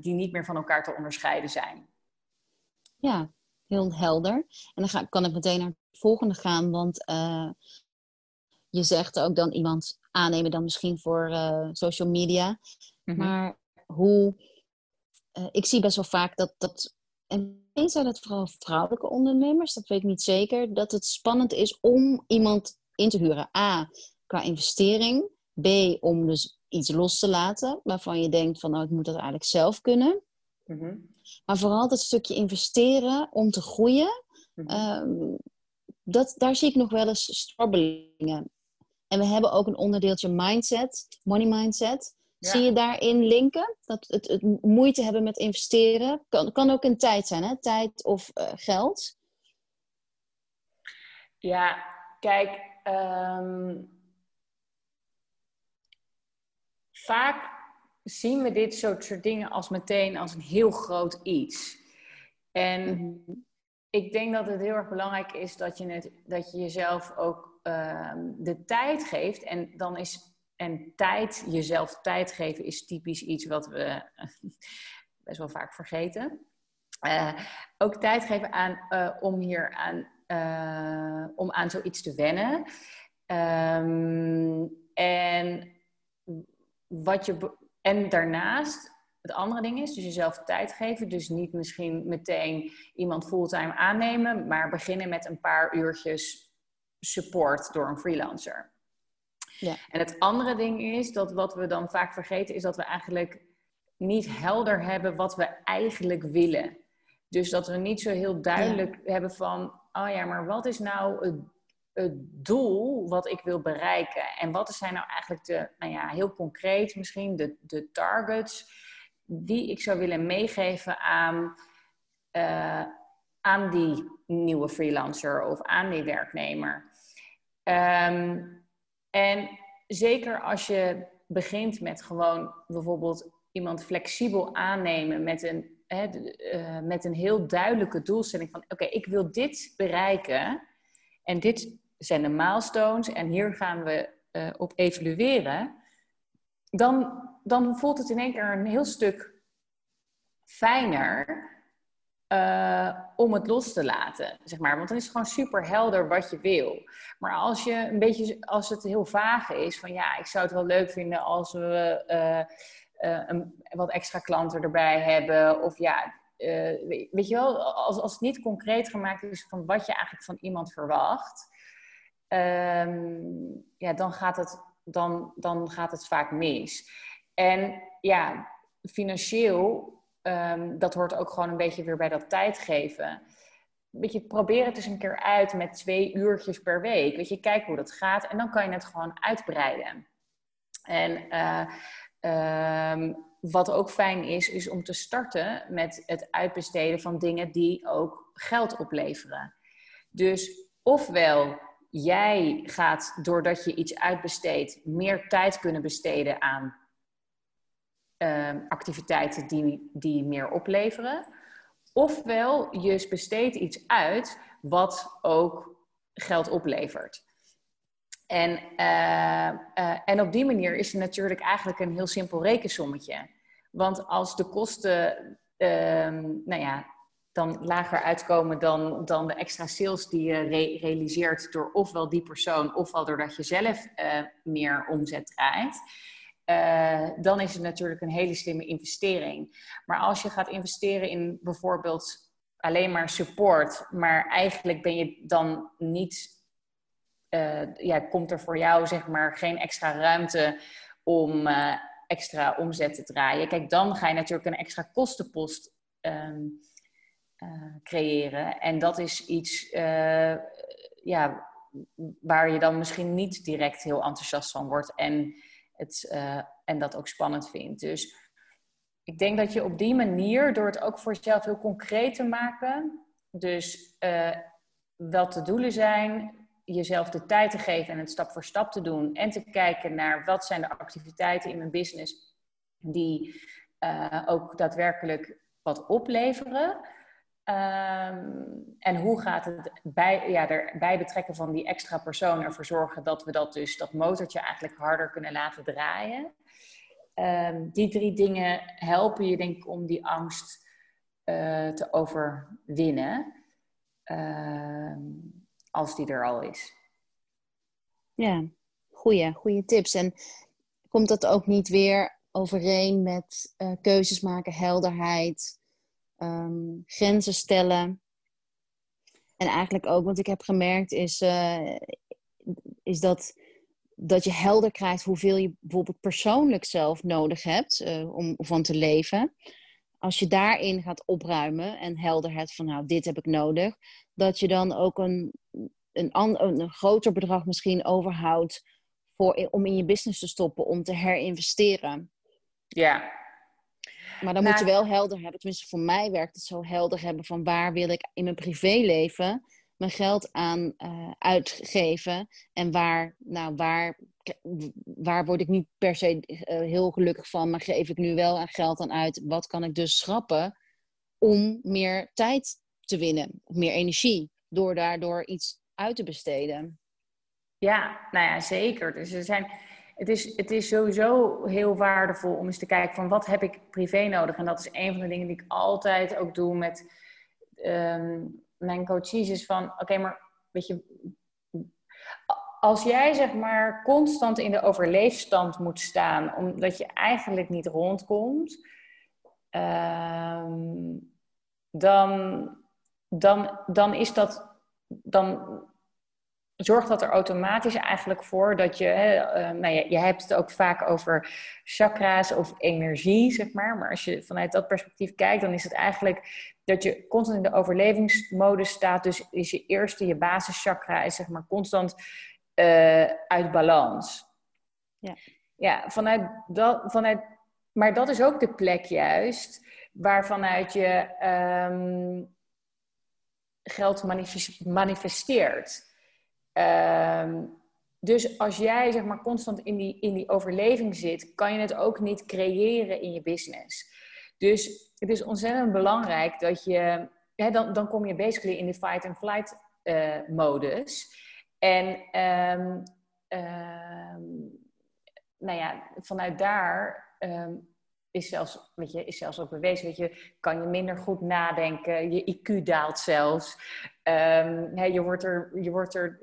die niet meer van elkaar te onderscheiden zijn. Ja, heel helder. En dan ga, kan ik meteen naar het volgende gaan, want je zegt ook dan iemand aannemen dan misschien voor social media. Mhm. Maar hoe. Uh, ik zie best wel vaak dat. dat en zijn dat vooral vrouwelijke ondernemers, dat weet ik niet zeker. Dat het spannend is om iemand in te huren. A, qua investering. B, om dus iets los te laten waarvan je denkt van nou, ik moet dat eigenlijk zelf kunnen. Mhm. Maar vooral dat stukje investeren om te groeien, mhm. Ehm, dat, daar zie ik nog wel eens strabbelingen. En we hebben ook een onderdeeltje mindset, money mindset. Zie je daarin linken? Dat het, het, moeite hebben met investeren. Kan, kan ook in tijd zijn, hè? Tijd of uh, geld. Ja, kijk. Um, vaak zien we dit soort dingen als meteen als een heel groot iets. En mhm. ik denk dat het heel erg belangrijk is dat je, het, dat je jezelf ook um, de tijd geeft. En dan is en tijd, jezelf tijd geven, is typisch iets wat we best wel vaak vergeten. Uh, ook tijd geven aan, uh, om hier aan, uh, om aan zoiets te wennen. Um, en, wat je, en daarnaast, het andere ding is, dus jezelf tijd geven. Dus niet misschien meteen iemand fulltime aannemen, maar beginnen met een paar uurtjes support door een freelancer. Ja. En het andere ding is dat wat we dan vaak vergeten, is dat we eigenlijk niet helder hebben wat we eigenlijk willen. Dus dat we niet zo heel duidelijk hebben van, oh ja, maar wat is nou het, het, doel wat ik wil bereiken? En wat zijn nou eigenlijk de, nou ja, heel concreet misschien, de, de targets die ik zou willen meegeven aan, uh, aan die nieuwe freelancer of aan die werknemer? Um, en zeker als je begint met gewoon bijvoorbeeld iemand flexibel aannemen met een, hè, uh, met een heel duidelijke doelstelling van oké, ik wil dit bereiken en dit zijn de milestones en hier gaan we uh, op evalueren, dan, dan voelt het in één keer een heel stuk fijner uh, om het los te laten, zeg maar. Want dan is het gewoon super helder wat je wil. Maar als je een beetje, als het heel vaag is, van ja, ik zou het wel leuk vinden als we uh, uh, een, wat extra klanten erbij hebben. Of ja, weet je wel, als, als het niet concreet gemaakt is van wat je eigenlijk van iemand verwacht, um, ja, dan gaat, het, dan, dan gaat het vaak mis. En ja, financieel um, dat hoort ook gewoon een beetje weer bij dat tijd geven. Weet je, probeer het eens een keer uit met twee uurtjes per week. Weet je, kijk hoe dat gaat en dan kan je het gewoon uitbreiden. En uh, um, wat ook fijn is, is om te starten met het uitbesteden van dingen die ook geld opleveren. Dus ofwel jij gaat, doordat je iets uitbesteedt, meer tijd kunnen besteden aan uh, activiteiten die, die meer opleveren. Ofwel, je besteedt iets uit wat ook geld oplevert. En, uh, uh, en op die manier is het natuurlijk eigenlijk een heel simpel rekensommetje. Want als de kosten, ehm, nou ja, dan lager uitkomen dan, dan de extra sales die je realiseert door ofwel die persoon ofwel doordat je zelf uh, meer omzet draait. Uh, dan is het natuurlijk een hele slimme investering. Maar als je gaat investeren in bijvoorbeeld alleen maar support, maar eigenlijk ben je dan niet, uh, ja, komt er voor jou zeg maar geen extra ruimte om extra omzet te draaien. Kijk, dan ga je natuurlijk een extra kostenpost uh, creëren. En dat is iets ja, waar je dan misschien niet direct heel enthousiast van wordt en, het, uh, en dat ook spannend vindt. Dus ik denk dat je op die manier, door het ook voor jezelf heel concreet te maken, dus wat de doelen zijn, jezelf de tijd te geven en het stap voor stap te doen. En te kijken naar wat zijn de activiteiten in mijn business die uh, ook daadwerkelijk wat opleveren. Um, en hoe gaat het bij, ja, erbij betrekken van die extra persoon ervoor zorgen dat we dat dus, dat motortje eigenlijk harder kunnen laten draaien. Um, die drie dingen helpen je denk ik om die angst uh, te overwinnen. Uh, als die er al is. Ja, goede, goede tips. En komt dat ook niet weer overeen met uh, keuzes maken, helderheid, um, grenzen stellen? En eigenlijk ook, wat ik heb gemerkt, is, uh, is dat, dat je helder krijgt hoeveel je bijvoorbeeld persoonlijk zelf nodig hebt uh, om van te leven. Als je daarin gaat opruimen en helder hebt van, nou, dit heb ik nodig, dat je dan ook een, een, een groter bedrag misschien overhoudt voor, om in je business te stoppen, om te herinvesteren. Ja. Maar dan moet je wel helder hebben, tenminste voor mij werkt het zo helder hebben van waar wil ik in mijn privéleven mijn geld aan uh, uitgeven en waar, nou, waar, waar word ik niet per se uh, heel gelukkig van, maar geef ik nu wel aan geld aan uit. Wat kan ik dus schrappen om meer tijd te winnen, meer energie, door daardoor iets uit te besteden. Ja, nou ja, zeker. Dus er zijn, het, is, het is sowieso heel waardevol om eens te kijken van wat heb ik privé nodig. En dat is een van de dingen die ik altijd ook doe met um, mijn coaches. Is van, oké, maar weet je, als jij zeg maar constant in de overleefstand moet staan, omdat je eigenlijk niet rondkomt, um, dan, dan, dan is dat dan zorgt dat er automatisch eigenlijk voor dat je, uh, nou ja, je hebt het ook vaak over chakra's of energie, zeg maar. Maar als je vanuit dat perspectief kijkt, dan is het eigenlijk dat je constant in de overlevingsmodus staat. Dus is je eerste, je basischakra, is zeg maar constant uh, uit balans. Ja, ja vanuit dat, vanuit, maar dat is ook de plek juist waarvanuit je um, geld manifesteert. Um, dus als jij zeg maar constant in die, in die overleving zit, kan je het ook niet creëren in je business. Dus het is ontzettend belangrijk dat je, hè, dan, dan kom je basically in de fight and flight uh, modus. En um, um, nou ja, vanuit daar is zelfs, weet je, is zelfs ook bewezen, weet je, kan je minder goed nadenken, je IQ daalt zelfs. Um, je, wordt er, je wordt er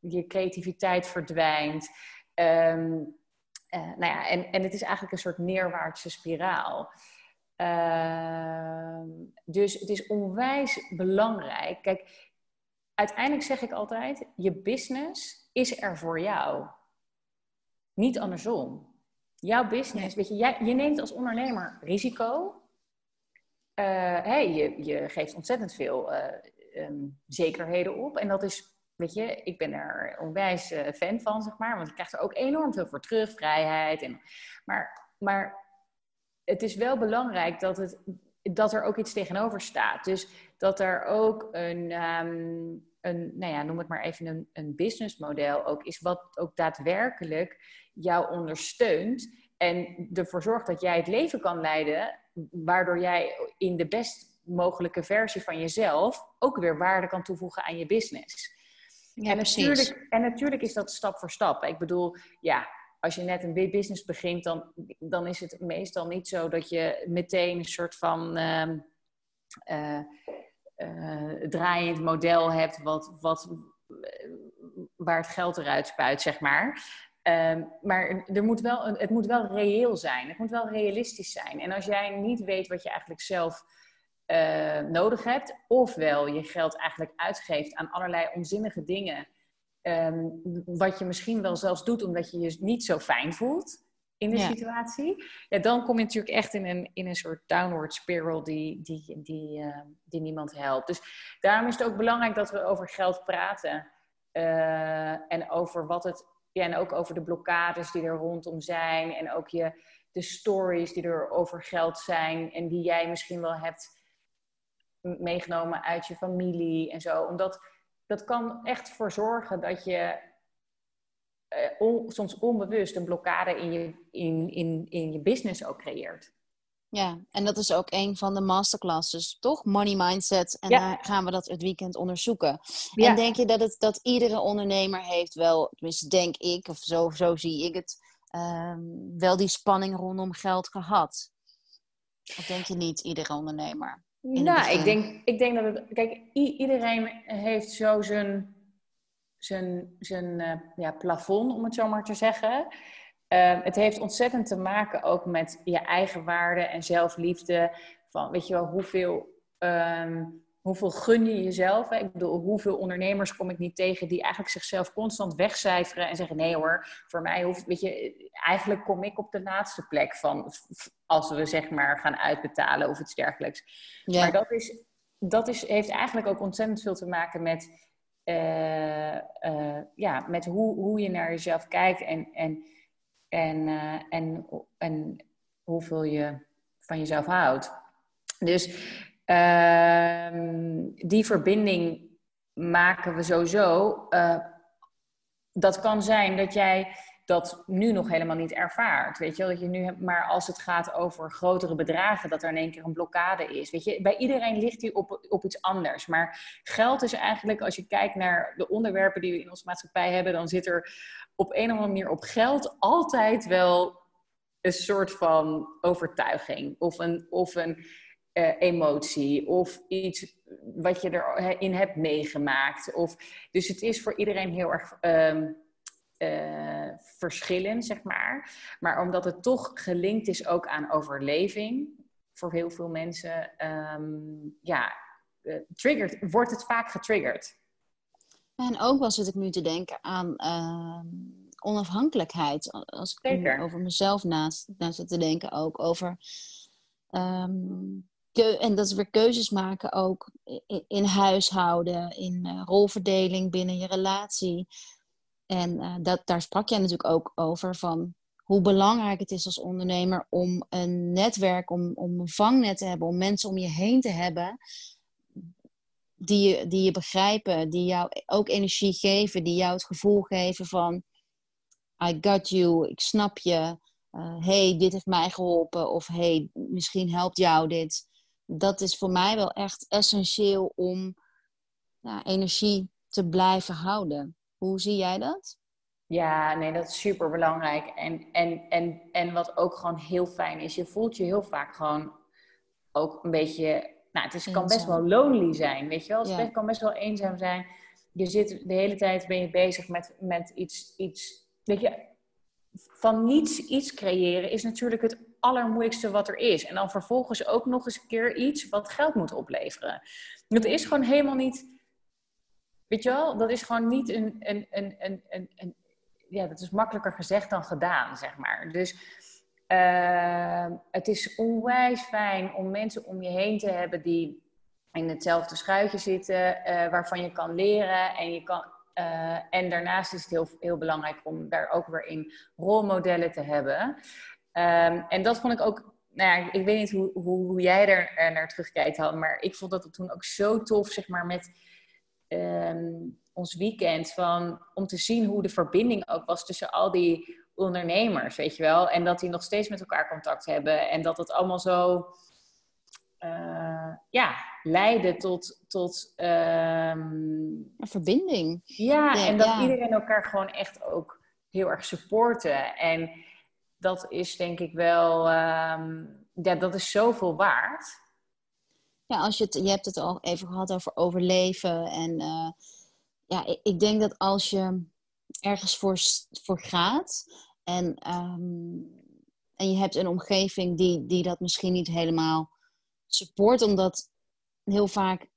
je creativiteit verdwijnt. Um, uh, nou ja, en, en het is eigenlijk een soort neerwaartse spiraal. Uh, dus het is onwijs belangrijk. Kijk, uiteindelijk zeg ik altijd: je business is er voor jou. Niet andersom. Jouw business, weet je, jij, je neemt als ondernemer risico. Uh, hey, je, je geeft ontzettend veel um, zekerheden op. En dat is weet je, ik ben er onwijs uh, fan van, zeg maar. Want ik krijg er ook enorm veel voor terug, vrijheid. En, maar, maar het is wel belangrijk dat, het, dat er ook iets tegenover staat. Dus dat er ook een, um, een nou ja, noem het maar even een, een businessmodel ook is, wat ook daadwerkelijk jou ondersteunt. En ervoor zorgt dat jij het leven kan leiden, waardoor jij in de best mogelijke versie van jezelf ook weer waarde kan toevoegen aan je business. Ja, en, natuurlijk, en natuurlijk is dat stap voor stap. Ik bedoel, ja, als je net een business begint, dan, dan is het meestal niet zo dat je meteen een soort van. Um, uh, draaiend model hebt wat, wat, waar het geld eruit spuit, zeg maar. Ehm, maar er moet wel, het moet wel reëel zijn. Het moet wel realistisch zijn. En als jij niet weet wat je eigenlijk zelf uh, nodig hebt, ofwel je geld eigenlijk uitgeeft aan allerlei onzinnige dingen, um, wat je misschien wel zelfs doet omdat je je niet zo fijn voelt in de situatie, ja, dan kom je natuurlijk echt in een, in een soort downward spiral die, die, die, uh, die niemand helpt. Dus daarom is het ook belangrijk dat we over geld praten. Uh, en over wat het, ja, en ook over de blokkades die er rondom zijn. En ook je, de stories die er over geld zijn en die jij misschien wel hebt meegenomen uit je familie en zo. Omdat dat kan echt voor zorgen dat je uh, soms onbewust een blokkade in je, in, in, in je business ook creëert. Ja, en dat is ook een van de masterclasses, toch? Money Mindset. En daar gaan we dat het weekend onderzoeken. Ja. En denk je dat, het, dat iedere ondernemer heeft wel, tenminste denk ik, of zo, zo zie ik het, uh, wel die spanning rondom geld gehad? Of denk je niet, iedere ondernemer? Nou, ik denk, ik denk dat het. Kijk, iedereen heeft zo zijn, zijn, zijn uh, ja, plafond, om het zo maar te zeggen. Uh, het heeft ontzettend te maken ook met je eigen waarde en zelfliefde. Van, weet je wel, hoeveel, um, hoeveel gun je jezelf? Hè? Ik bedoel, hoeveel ondernemers kom ik niet tegen die eigenlijk zichzelf constant wegcijferen en zeggen: nee hoor, voor mij hoeft, weet je, eigenlijk kom ik op de laatste plek van als we zeg maar gaan uitbetalen of iets dergelijks. Ja. Maar dat, is, dat is, heeft eigenlijk ook ontzettend veel te maken met, uh, uh, ja, met hoe, hoe je naar jezelf kijkt en, en, en, uh, en, en hoeveel je van jezelf houdt. Dus die verbinding maken we sowieso. dat kan zijn dat jij dat nu nog helemaal niet ervaart. Weet je wel, dat je nu hebt, maar als het gaat over grotere bedragen, dat er in één keer een blokkade is. Weet je, bij iedereen ligt die op, op iets anders. Maar geld is eigenlijk, als je kijkt naar de onderwerpen die we in onze maatschappij hebben, dan zit er op een of andere manier op geld altijd wel een soort van overtuiging of een, of een uh, emotie of iets wat je erin hebt meegemaakt. Of, dus het is voor iedereen heel erg. Um, uh, verschillen, zeg maar. Maar omdat het toch gelinkt is ook aan overleving, voor heel veel mensen, um, ja, uh, triggert, wordt het vaak getriggerd. En ook wel zit ik nu te denken aan uh, onafhankelijkheid. Als ik Zeker. over mezelf naast, naast zit te denken, ook over. Um, en dat weer keuzes maken ook in, huishouden, in uh, rolverdeling binnen je relatie. En uh, dat, daar sprak jij natuurlijk ook over van hoe belangrijk het is als ondernemer om een netwerk, om, om een vangnet te hebben, om mensen om je heen te hebben die je, die je begrijpen, die jou ook energie geven, die jou het gevoel geven van I got you, ik snap je, uh, hey, dit heeft mij geholpen of hey, misschien helpt jou dit. Dat is voor mij wel echt essentieel om ja, energie te blijven houden. Hoe zie jij dat? Ja, nee, dat is super belangrijk. En, en, en, en wat ook gewoon heel fijn is, je voelt je heel vaak gewoon ook een beetje. Nou, het is, kan best wel lonely zijn, weet je wel? Het kan best wel eenzaam zijn. Je zit de hele tijd ben je bezig met, met iets, iets. Weet je, van niets iets creëren is natuurlijk het allermoeilijkste wat er is. En dan vervolgens ook nog eens een keer iets wat geld moet opleveren. Dat is gewoon helemaal niet Weet je wel, dat is gewoon niet een, een, een, een, een, ja, dat is makkelijker gezegd dan gedaan, zeg maar. Dus uh, het is onwijs fijn om mensen om je heen te hebben die in hetzelfde schuitje zitten, uh, waarvan je kan leren en je kan. Uh, en daarnaast is het heel, heel belangrijk om daar ook weer in rolmodellen te hebben. Um, en dat vond ik ook nou ja, ik weet niet hoe, hoe, hoe jij er naar terugkijkt, had, maar ik vond dat toen ook zo tof, zeg maar, met um, ons weekend van, om te zien hoe de verbinding ook was tussen al die ondernemers, weet je wel. En dat die nog steeds met elkaar contact hebben. En dat het allemaal zo uh, ja, leidde tot... tot um... Een verbinding. Ja, en dat iedereen elkaar gewoon echt ook heel erg supporten. En dat is denk ik wel... Um, ja, dat is zoveel waard. ja, als je het, je hebt het al even gehad over overleven. En uh, ja, ik, ik, denk dat als je ergens voor, voor gaat en, um, en je hebt een omgeving die, die dat misschien niet helemaal support, omdat heel vaak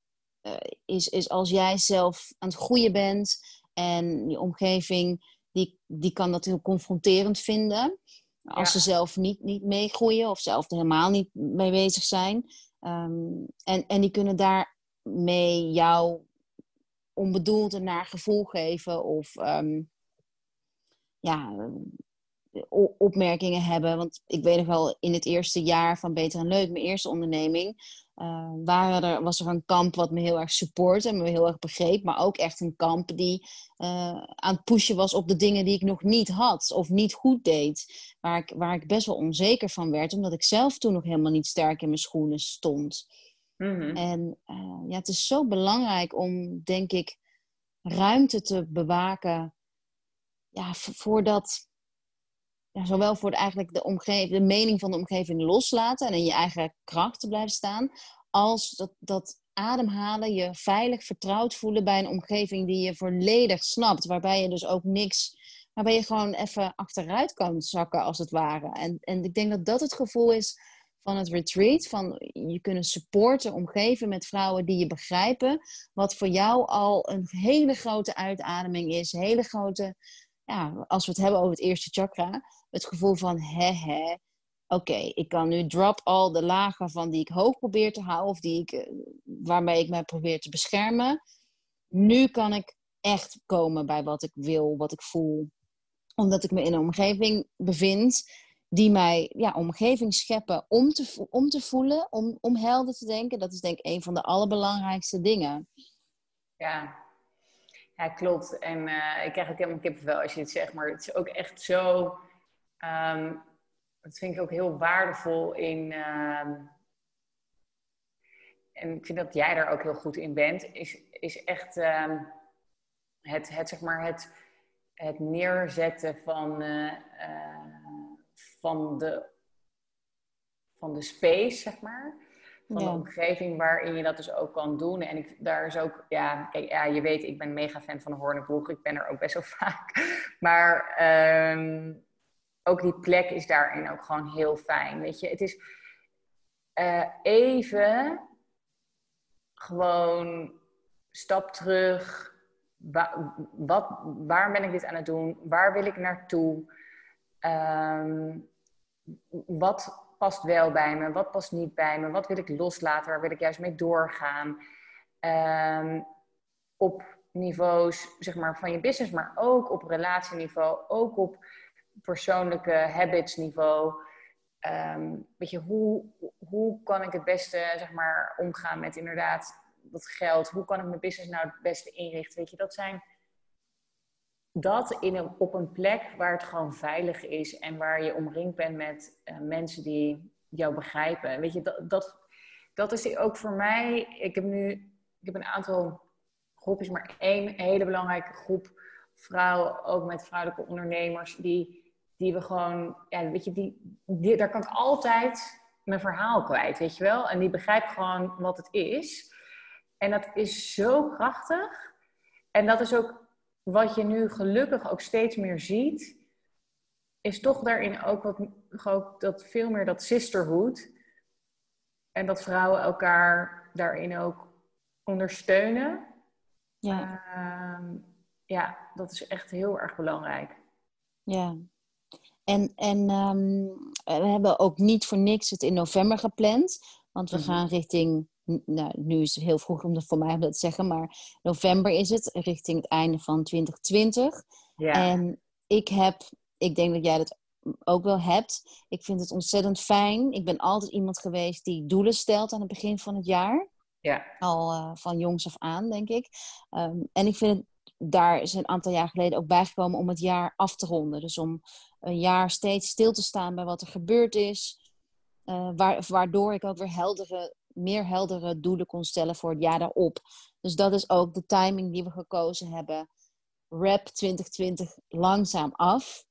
uh, is, is als jij zelf aan het groeien bent en je omgeving die, die kan dat heel confronterend vinden. Als ze zelf niet, niet meegroeien of zelf er helemaal niet mee bezig zijn. Um, en, en die kunnen daarmee jou onbedoeld een naar gevoel geven of um, ja, opmerkingen hebben. Want ik weet nog wel, in het eerste jaar van Beter en Leuk, mijn eerste onderneming, uh, waren er, was er een kamp wat me heel erg supportte en me heel erg begreep. Maar ook echt een kamp die uh, aan het pushen was op de dingen die ik nog niet had of niet goed deed. Waar ik, waar ik best wel onzeker van werd, omdat ik zelf toen nog helemaal niet sterk in mijn schoenen stond. Mm-hmm. En uh, ja, het is zo belangrijk om, denk ik, ruimte te bewaken ja, voordat zowel voor de, eigenlijk de, omgeving, de mening van de omgeving loslaten en in je eigen kracht te blijven staan, als dat, dat ademhalen, je veilig vertrouwd voelen bij een omgeving die je volledig snapt, waarbij je dus ook niks, waarbij je gewoon even achteruit kan zakken als het ware. En, en ik denk dat dat het gevoel is van het retreat, van je kunnen supporten, omgeven met vrouwen die je begrijpen, wat voor jou al een hele grote uitademing is, hele grote ja, als we het hebben over het eerste chakra, het gevoel van hè hè, oké, ik kan nu drop al de lagen van die ik hoog probeer te houden of die ik, eh, waarmee ik mij probeer te beschermen. Nu kan ik echt komen bij wat ik wil, wat ik voel. Omdat ik me in een omgeving bevind die mij ja, omgeving scheppen om te, om te voelen, om, om helder te denken. Dat is denk ik een van de allerbelangrijkste dingen. Ja, ja, klopt. En uh, ik krijg ook helemaal kippenvel als je het zegt. Maar het is ook echt zo... Um, dat vind ik ook heel waardevol in... Um, en ik vind dat jij daar ook heel goed in bent. Is, is echt um, het, het, zeg maar, het, het neerzetten van, uh, uh, van, de, van de space, zeg maar van de omgeving waarin je dat dus ook kan doen. En ik, daar is ook, ja, kijk, ja, je weet, ik ben mega fan van de. Ik ben er ook best wel vaak. Maar um, ook die plek is daarin ook gewoon heel fijn. Weet je, het is uh, even gewoon stap terug. Wa wat, waar ben ik dit aan het doen? Waar wil ik naartoe? Um, wat past wel bij me? Wat past niet bij me? Wat wil ik loslaten? Waar wil ik juist mee doorgaan? Um, op niveaus zeg maar, van je business, maar ook op relatieniveau, ook op persoonlijke habitsniveau. Um, weet je, hoe, hoe kan ik het beste zeg maar, omgaan met inderdaad dat geld? Hoe kan ik mijn business nou het beste inrichten? Weet je, dat zijn dat in op een plek waar het gewoon veilig is en waar je omringd bent met uh, mensen die jou begrijpen. Weet je, dat, dat, dat is ook voor mij. Ik heb nu ik heb een aantal groepjes, maar één hele belangrijke groep vrouwen, ook met vrouwelijke ondernemers, die, die we gewoon, ja, weet je, die, die, daar kan ik altijd mijn verhaal kwijt, weet je wel? En die begrijpen gewoon wat het is. En dat is zo krachtig. En dat is ook wat je nu gelukkig ook steeds meer ziet, is toch daarin ook wat ook dat veel meer dat sisterhood. En dat vrouwen elkaar daarin ook ondersteunen. Ja. Uh, ja, dat is echt heel erg belangrijk. Ja. En, en um, we hebben ook niet voor niks het in november gepland. Want we mhm. gaan richting nou, nu is het heel vroeg om dat voor mij dat te zeggen, maar november is het, richting het einde van 2020. Ja. En ik heb, ik denk dat jij dat ook wel hebt. Ik vind het ontzettend fijn. Ik ben altijd iemand geweest die doelen stelt aan het begin van het jaar. Ja. Al uh, van jongs af aan, denk ik. Um, en ik vind het, daar is een aantal jaar geleden ook bijgekomen om het jaar af te ronden. Dus om een jaar steeds stil te staan bij wat er gebeurd is. Uh, waardoor ik ook weer heldere meer heldere doelen kon stellen voor het jaar daarop. Dus dat is ook de timing die we gekozen hebben. Rap 2020 langzaam af.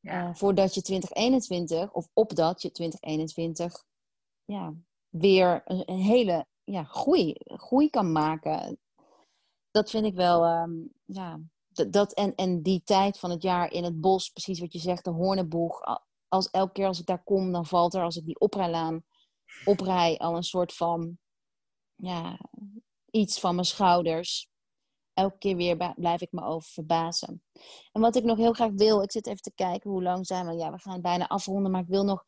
Ja. Uh, voordat je 2021, of opdat je 2021 ja, weer een, een hele ja, groei, groei kan maken. Dat vind ik wel, ehm, ja, dat, en, en die tijd van het jaar in het bos, precies wat je zegt, de Hoornenboeg. Als, elke keer als ik daar kom, dan valt er, als ik die oprijlaan oprij, al een soort van, ja, iets van mijn schouders. Elke keer weer blijf ik me over verbazen. En wat ik nog heel graag wil, ik zit even te kijken hoe lang zijn we. Ja, we gaan bijna afronden, maar ik wil nog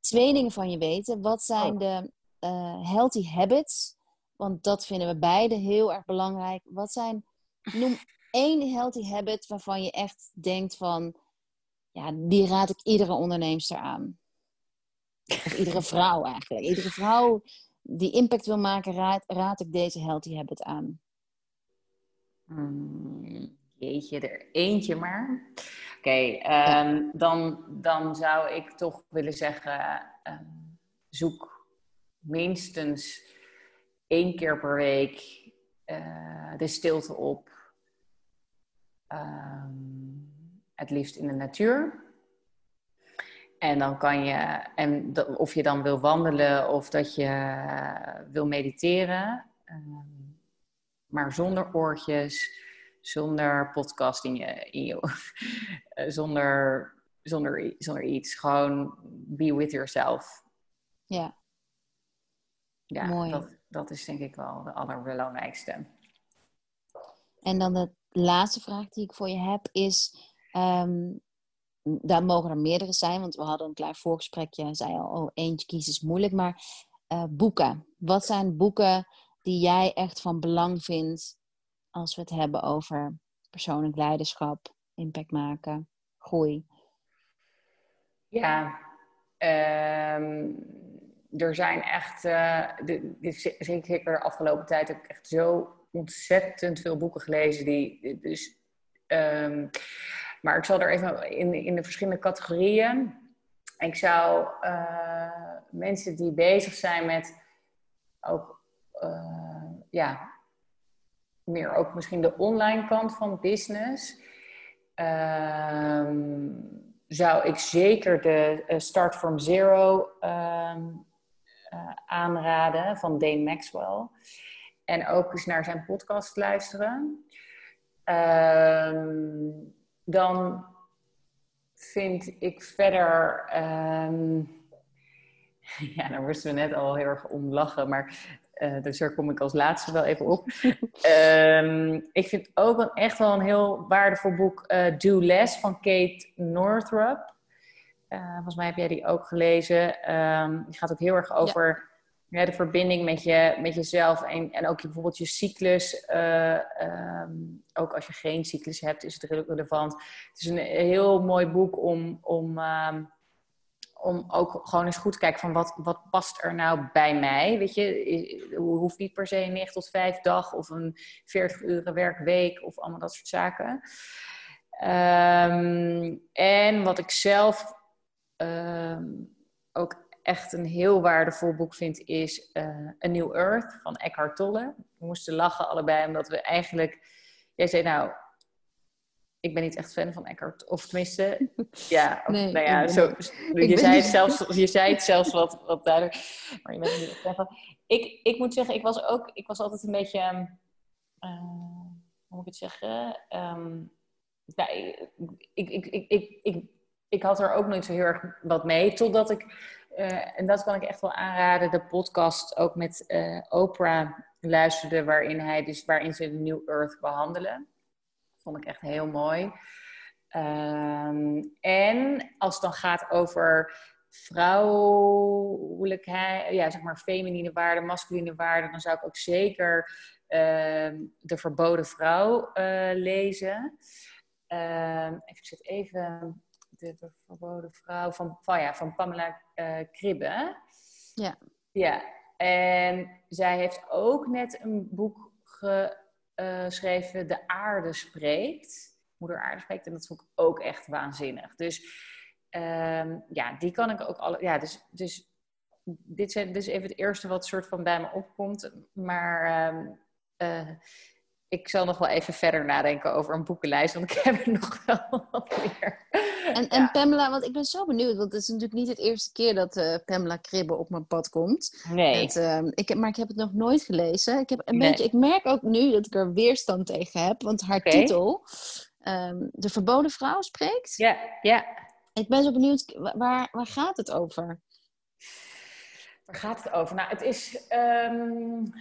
twee dingen van je weten. Wat zijn oh. de uh, healthy habits? Want dat vinden we beide heel erg belangrijk. Wat zijn, noem één healthy habit waarvan je echt denkt van, ja, die raad ik iedere onderneemster aan. Of iedere vrouw eigenlijk. Iedere vrouw die impact wil maken, raad, raad ik deze healthy habit aan. Hmm, jeetje, er eentje maar. Oké, ehm, dan, dan zou ik toch willen zeggen, ehm, zoek minstens één keer per week uh, de stilte op. Um, het liefst in de natuur. En dan kan je, en of je dan wil wandelen of dat je wil mediteren, maar zonder oortjes, zonder podcast in je, in je zonder, zonder, zonder iets. Gewoon be with yourself. Ja. Ja, Mooi. Dat, dat is denk ik wel de allerbelangrijkste. En dan de laatste vraag die ik voor je heb is... Um, daar mogen er meerdere zijn, want we hadden een klein voorgesprekje. en zei al, oh, eentje kiezen is moeilijk. Maar uh, boeken. Wat zijn boeken die jij echt van belang vindt als we het hebben over persoonlijk leiderschap, impact maken, groei? Ja, um, er zijn echt, uh, zeker de afgelopen tijd heb ik echt zo ontzettend veel boeken gelezen. Die, dus, um, maar ik zal er even in, in de verschillende categorieën. Ik zou uh, mensen die bezig zijn met ook uh, ja, meer ook misschien de online kant van business, um, zou ik zeker de uh, Start from Zero uh, aanraden van Dane Maxwell. En ook eens naar zijn podcast luisteren. Um, dan vind ik verder. ja, daar moesten we net al heel erg om lachen. Maar uh, dus daar kom ik als laatste wel even op. um, ik vind ook een, echt wel een heel waardevol boek uh, Do Less van Kate Northrup. Uh, volgens mij heb jij die ook gelezen. Um, die gaat ook heel erg over ja. de verbinding met, je, met jezelf en, en ook bijvoorbeeld je cyclus. Um, ook als je geen cyclus hebt, is het relevant. Het is een heel mooi boek om, om om ook gewoon eens goed te kijken van wat, wat past er nou bij mij. Weet je, hoeft niet per se een 9 tot 5 dag of een 40 uren werkweek of allemaal dat soort zaken. Um, en wat ik zelf ook echt een heel waardevol boek vind, is uh, A New Earth van Eckhart Tolle. We moesten lachen allebei, omdat we eigenlijk... Jij zei nou, ik ben niet echt fan van Eckhart. Of tenminste, ja, nou ja, zo, je, zei het zelfs, je zei het zelfs wat, wat duidelijk. Maar je bent niet Ik, ik moet zeggen, ik was ook, ik was altijd een beetje, uh, hoe moet ik het zeggen? Um, ja, ik, ik, ik, ik, ik, ik, had er ook nooit zo heel erg wat mee, totdat ik, uh, en dat kan ik echt wel aanraden, de podcast ook met uh, Oprah luisterde, waarin, hij dus, waarin ze de New Earth behandelen vond ik echt heel mooi. Um, en als het dan gaat over vrouwelijkheid, ja, zeg maar feminine waarden, masculine waarden, dan zou ik ook zeker uh, De Verboden Vrouw uh, lezen. Uh, ik zit even de, de, Verboden Vrouw van, van, ja, van Pamela uh, Kribbe. Ja. Ja, en zij heeft ook net een boek ge, uh, schreven De aarde spreekt. Moeder aarde spreekt. En dat vond ik ook echt waanzinnig. Dus uh, ja, die kan ik ook alle... Ja, dus, dus dit, zijn, dus even het eerste wat soort van bij me opkomt. Maar uh, ik zal nog wel even verder nadenken over een boekenlijst, want ik heb er nog wel wat meer. En, en Pamela, want ik ben zo benieuwd, want het is natuurlijk niet het eerste keer dat uh, Pamela Kribbe op mijn pad komt. Nee. Het, uh, ik heb, maar ik heb het nog nooit gelezen. Ik, heb een nee. beetje, ik merk ook nu dat ik er weerstand tegen heb, want haar okay. titel, um, De Verboden Vrouw, spreekt. Ja, ja. Ik ben zo benieuwd, waar, waar gaat het over? Waar gaat het over? Nou, het is. Um,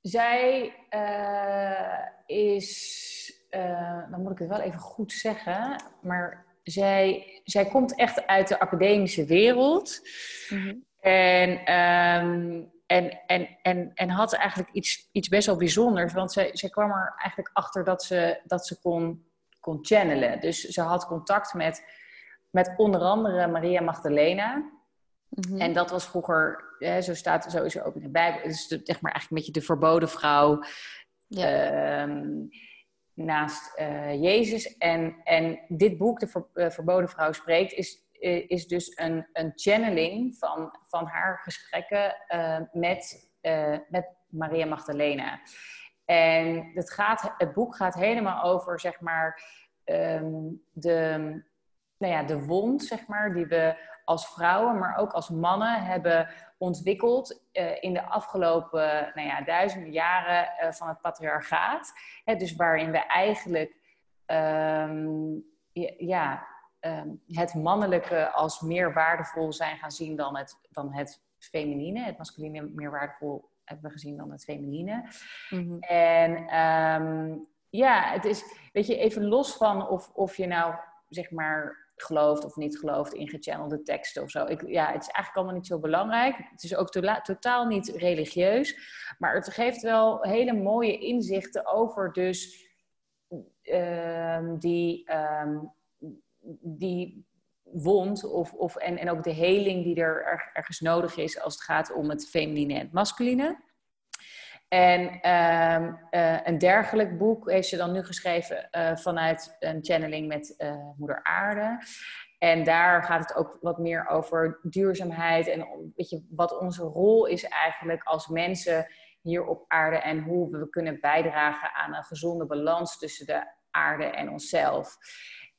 zij uh, is. Uh, dan moet ik het wel even goed zeggen. Maar zij, zij komt echt uit de academische wereld. Mm-hmm. En. Um, en, en, en, en had eigenlijk iets, iets best wel bijzonders. Want zij, zij kwam er eigenlijk achter dat ze, dat ze kon, kon channelen. Dus ze had contact met, met onder andere Maria Magdalena. Mm-hmm. En dat was vroeger, hè, zo staat zo is er ook in de Bijbel, het is de, zeg maar eigenlijk een beetje de verboden vrouw ja. uh, naast uh, Jezus. En, en dit boek, De Ver, uh, Verboden Vrouw Spreekt, is, is dus een, een channeling van, van haar gesprekken met, met Maria Magdalena. En het, gaat, het boek gaat helemaal over, zeg maar, um, de, nou ja, de wond, zeg maar, die we als vrouwen, maar ook als mannen hebben ontwikkeld uh, in de afgelopen nou ja, duizenden jaren uh, van het patriarchaat. Hè, dus waarin we eigenlijk um, ja, um, het mannelijke als meer waardevol zijn gaan zien dan het, dan het feminine. Het masculine meer waardevol hebben we gezien dan het feminine. Mm-hmm. En um, ja, het is, weet je, even los van of, of je nou zeg maar gelooft of niet gelooft in gechannelde teksten of zo. Ik, ja, het is eigenlijk allemaal niet zo belangrijk. Het is ook to totaal niet religieus. Maar het geeft wel hele mooie inzichten over dus um, die, um, die wond of, of, en, en ook de heling die er ergens nodig is als het gaat om het feminine en het masculine. En um, uh, een dergelijk boek heeft ze dan nu geschreven uh, vanuit een channeling met uh, Moeder Aarde. En daar gaat het ook wat meer over duurzaamheid en weet je, wat onze rol is eigenlijk als mensen hier op aarde en hoe we kunnen bijdragen aan een gezonde balans tussen de aarde en onszelf.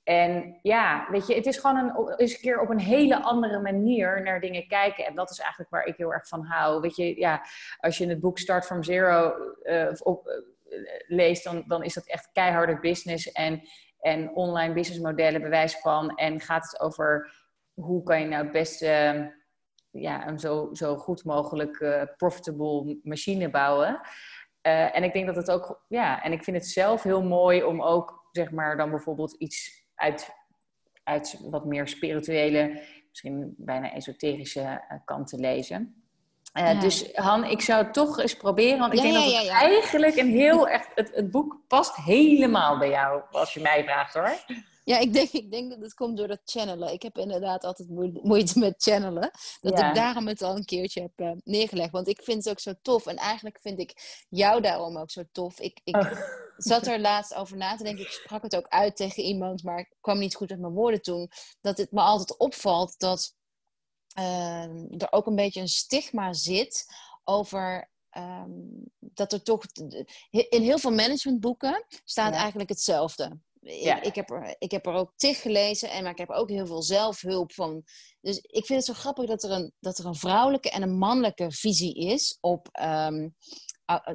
En ja, weet je, het is gewoon een, eens een keer op een hele andere manier naar dingen kijken. En dat is eigenlijk waar ik heel erg van hou. Weet je, ja, als je in het boek Start from Zero uh, op, uh, leest, dan, dan is dat echt keiharde business en, en online businessmodellen bewijs van. En gaat het over hoe kan je nou het beste ja, een zo, zo goed mogelijk uh, profitable machine bouwen. en ik denk dat het ook, ja, en ik vind het zelf heel mooi om ook, zeg maar, dan bijvoorbeeld iets uit, uit wat meer spirituele, misschien bijna esoterische uh, kant te lezen. Uh, ja. Dus Han, ik zou het toch eens proberen, want ik ja, denk ja, dat het eigenlijk een heel echt, het, het boek past helemaal bij jou, als je mij vraagt hoor. Ja, ik denk, ik denk dat het komt door dat channelen. Ik heb inderdaad altijd moeite met channelen. Dat ja. ik daarom het al een keertje heb uh, neergelegd. Want ik vind het ook zo tof. En eigenlijk vind ik jou daarom ook zo tof. Ik, ik oh. zat er laatst over na te denken. Ik sprak het ook uit tegen iemand, maar ik kwam niet goed met mijn woorden toen. Dat het me altijd opvalt dat uh, er ook een beetje een stigma zit over Um, dat er toch in heel veel managementboeken staat ja. eigenlijk hetzelfde. Ja. Ik, ik, heb er, ik heb er ook tig gelezen, en, maar ik heb ook heel veel zelfhulp van. Dus ik vind het zo grappig dat er een, dat er een vrouwelijke en een mannelijke visie is op um,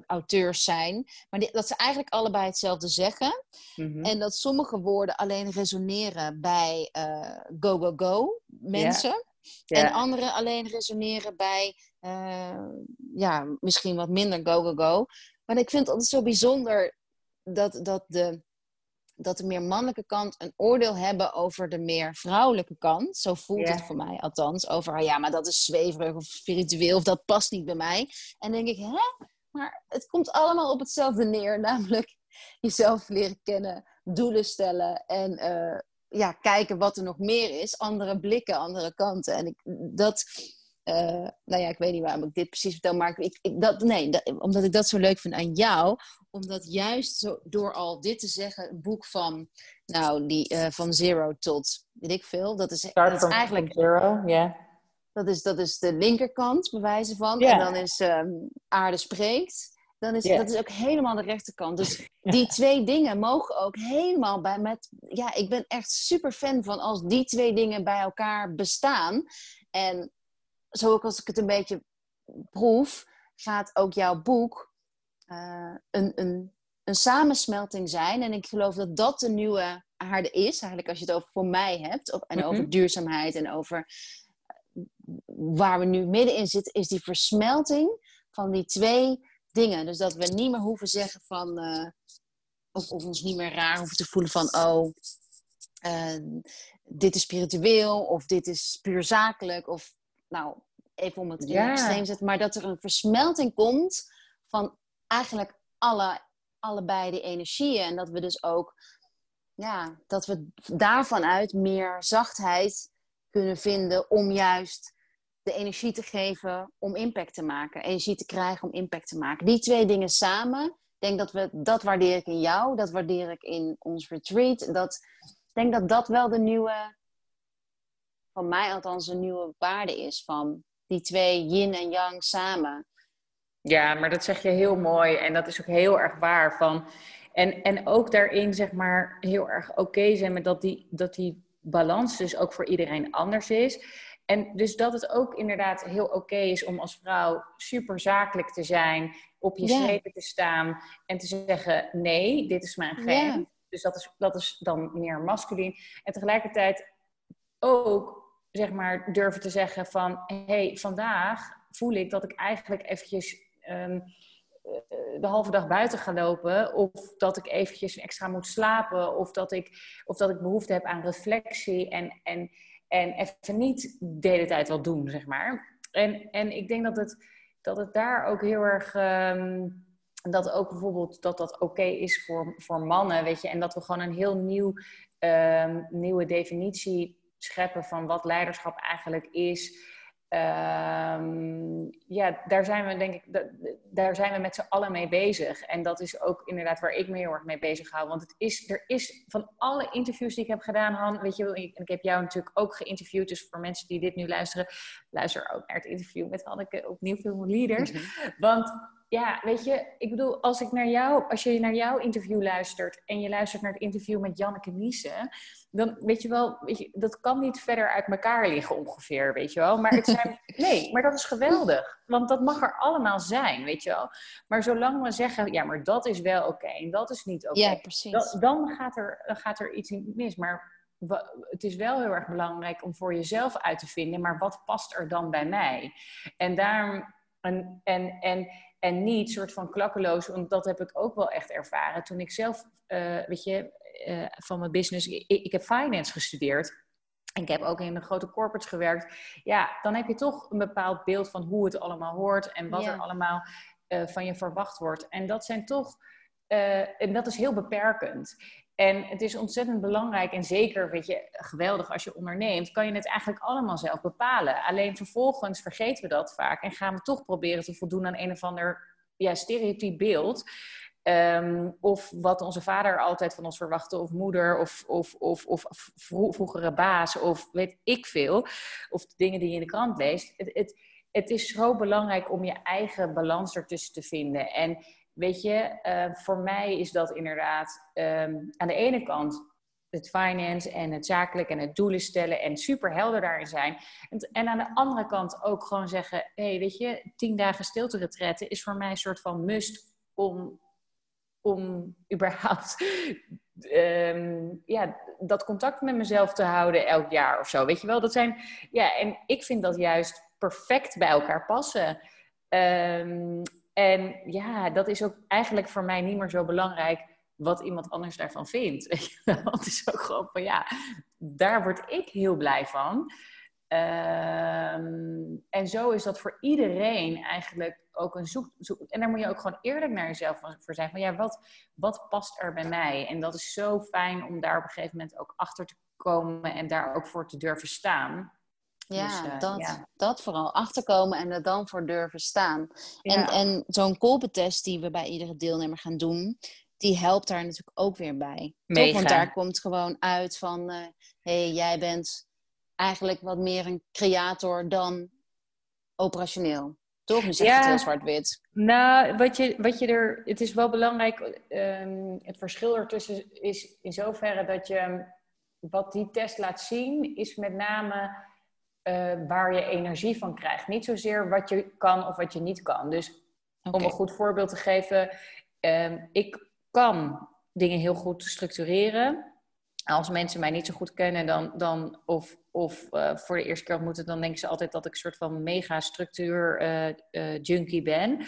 auteurs zijn. Maar die, dat ze eigenlijk allebei hetzelfde zeggen. Mm-hmm. En dat sommige woorden alleen resoneren bij uh, go, go, go mensen. En andere alleen resoneren bij, uh, ja, misschien wat minder go, go, go. Maar ik vind het altijd zo bijzonder dat, dat de dat de meer mannelijke kant een oordeel hebben over de meer vrouwelijke kant. Zo voelt yeah. het voor mij althans. Over, ja, maar dat is zweverig of spiritueel of dat past niet bij mij. En denk ik, hè? Maar het komt allemaal op hetzelfde neer. Namelijk jezelf leren kennen, doelen stellen en uh, ja, kijken wat er nog meer is. Andere blikken, andere kanten. En ik, dat... Uh, nou ja, ik weet niet waarom ik dit precies vertel, maar ik, ik dat, nee, dat, omdat ik dat zo leuk vind aan jou, omdat juist zo, door al dit te zeggen, een boek van, nou, die uh, van zero tot, weet ik veel, dat is, Start dat is eigenlijk... Zero, ja. Yeah. Dat is, dat is de linkerkant, bewijzen van. Yeah. En dan is um, Aarde spreekt. dan is dat is ook helemaal de rechterkant. Dus die twee dingen mogen ook helemaal bij met. Ja, ik ben echt super fan van als die twee dingen bij elkaar bestaan. En zo als ik het een beetje proef, gaat ook jouw boek uh, een, een, een samensmelting zijn. En ik geloof dat dat de nieuwe aarde is. Eigenlijk als je het over voor mij hebt. En over mhm. duurzaamheid en over waar we nu middenin zitten, is die versmelting van die twee dingen. Dus dat we niet meer hoeven zeggen van. Uh, of, of, ons niet meer raar hoeven te voelen van. Oh, uh, dit is spiritueel of dit is puur zakelijk. Of nou, even om het in ja. extreem te zetten. Maar dat er een versmelting komt van eigenlijk alle, allebei die energieën. En dat we dus ook. Ja, dat we daarvan uit meer zachtheid kunnen vinden om juist de energie te geven om impact te maken. Energie te krijgen om impact te maken. Die twee dingen samen, denk dat we, dat waardeer ik in jou, dat waardeer ik in ons retreat. Dat, ik denk dat dat wel de nieuwe, van mij althans, een nieuwe waarde is van die twee yin en yang samen. Ja, maar dat zeg je heel mooi en dat is ook heel erg waar. Van, en, en ook daarin zeg maar heel erg oké zijn met dat die, dat die balans dus ook voor iedereen anders is. En dus dat het ook inderdaad heel oké is om als vrouw super zakelijk te zijn, op je yeah. te staan en te zeggen: nee, dit is mijn grens. Dus dat is, dat is dan meer masculien. En tegelijkertijd ook zeg maar durven te zeggen van hé, hey, vandaag voel ik dat ik eigenlijk eventjes um, de halve dag buiten ga lopen. Of dat ik eventjes extra moet slapen. Of dat ik, of dat ik behoefte heb aan reflectie. En, en, en even niet de hele tijd wat doen, zeg maar. En, en ik denk dat het, dat het daar ook heel erg. Um, dat ook bijvoorbeeld dat dat oké is voor, voor mannen, weet je. En dat we gewoon een heel nieuw, um, nieuwe definitie scheppen van wat leiderschap eigenlijk is. Um, ja, daar zijn we denk ik, daar zijn we met z'n allen mee bezig. En dat is ook inderdaad waar ik me heel erg mee bezig hou. Want het is, er is van alle interviews die ik heb gedaan, Han, weet je en ik heb jou natuurlijk ook geïnterviewd. Dus voor mensen die dit nu luisteren, luister ook naar het interview met Hanneke op Nieuw Leaders. Mhm. Want ja, weet je, ik bedoel, als, ik naar jou, als je naar jouw interview luistert en je luistert naar het interview met Janneke Niesen, dan weet je wel, weet je, dat kan niet verder uit elkaar liggen ongeveer, weet je wel. Maar het zijn, nee, maar dat is geweldig, want dat mag er allemaal zijn, weet je wel. Maar zolang we zeggen, ja, maar dat is wel oké en dat is niet oké, ja, precies. dan, gaat er, dan gaat er iets mis. Maar het is wel heel erg belangrijk om voor jezelf uit te vinden, maar wat past er dan bij mij? En daarom, en, en, en en niet soort van klakkeloos, want dat heb ik ook wel echt ervaren. Toen ik zelf, uh, weet je, uh, van mijn business, ik, ik heb finance gestudeerd. En ik heb ook in de grote corporates gewerkt. Ja, dan heb je toch een bepaald beeld van hoe het allemaal hoort en wat er allemaal uh, van je verwacht wordt. En dat zijn toch, en dat is heel beperkend. En het is ontzettend belangrijk en zeker, weet je, geweldig als je onderneemt, kan je het eigenlijk allemaal zelf bepalen. Alleen vervolgens vergeten we dat vaak en gaan we toch proberen te voldoen aan een of ander ja, stereotyp beeld. Um, of wat onze vader altijd van ons verwachtte, of moeder, of, of, of, of vroegere baas, of weet ik veel. Of de dingen die je in de krant leest. Het, het, het is zo belangrijk om je eigen balans ertussen te vinden. En Weet je, eh, voor mij is dat inderdaad ehm, aan de ene kant het finance en het zakelijk en het doelen stellen en super helder daarin zijn. En, en aan de andere kant ook gewoon zeggen: hé, hey, weet je, tien dagen stilte retretten is voor mij een soort van must om, om überhaupt ehm, ja, dat contact met mezelf te houden elk jaar of zo. Weet je wel, dat zijn, ja, en ik vind dat juist perfect bij elkaar passen. Um, en ja, dat is ook eigenlijk voor mij niet meer zo belangrijk wat iemand anders daarvan vindt. Wel? Het is ook gewoon van ja, daar word ik heel blij van. Ehm, en zo is dat voor iedereen eigenlijk ook een zoek, zoek, En daar moet je ook gewoon eerlijk naar jezelf voor zijn. Van ja, wat, wat past er bij mij? En dat is zo fijn om daar op een gegeven moment ook achter te komen en daar ook voor te durven staan. Ja, dus, uh, dat, ja. dat vooral. Achterkomen en er dan voor durven staan. En, en zo'n kolpentest die we bij iedere deelnemer gaan doen, die helpt daar natuurlijk ook weer bij. Toch? Want daar komt gewoon uit van, hé, uh, hey, jij bent eigenlijk wat meer een creator dan operationeel. Toch? Nu zeg het heel zwart-wit. Nou, wat je, wat je er... Het is wel belangrijk... ehm, het verschil ertussen is in zoverre dat je... Wat die test laat zien, is met name eh, waar je energie van krijgt. Niet zozeer wat je kan of wat je niet kan. Dus om een goed voorbeeld te geven... ehm, ik kan dingen heel goed structureren. Als mensen mij niet zo goed kennen dan, dan, of, of eh, voor de eerste keer ontmoeten, dan denken ze altijd dat ik een soort van mega structuur eh, junkie ben.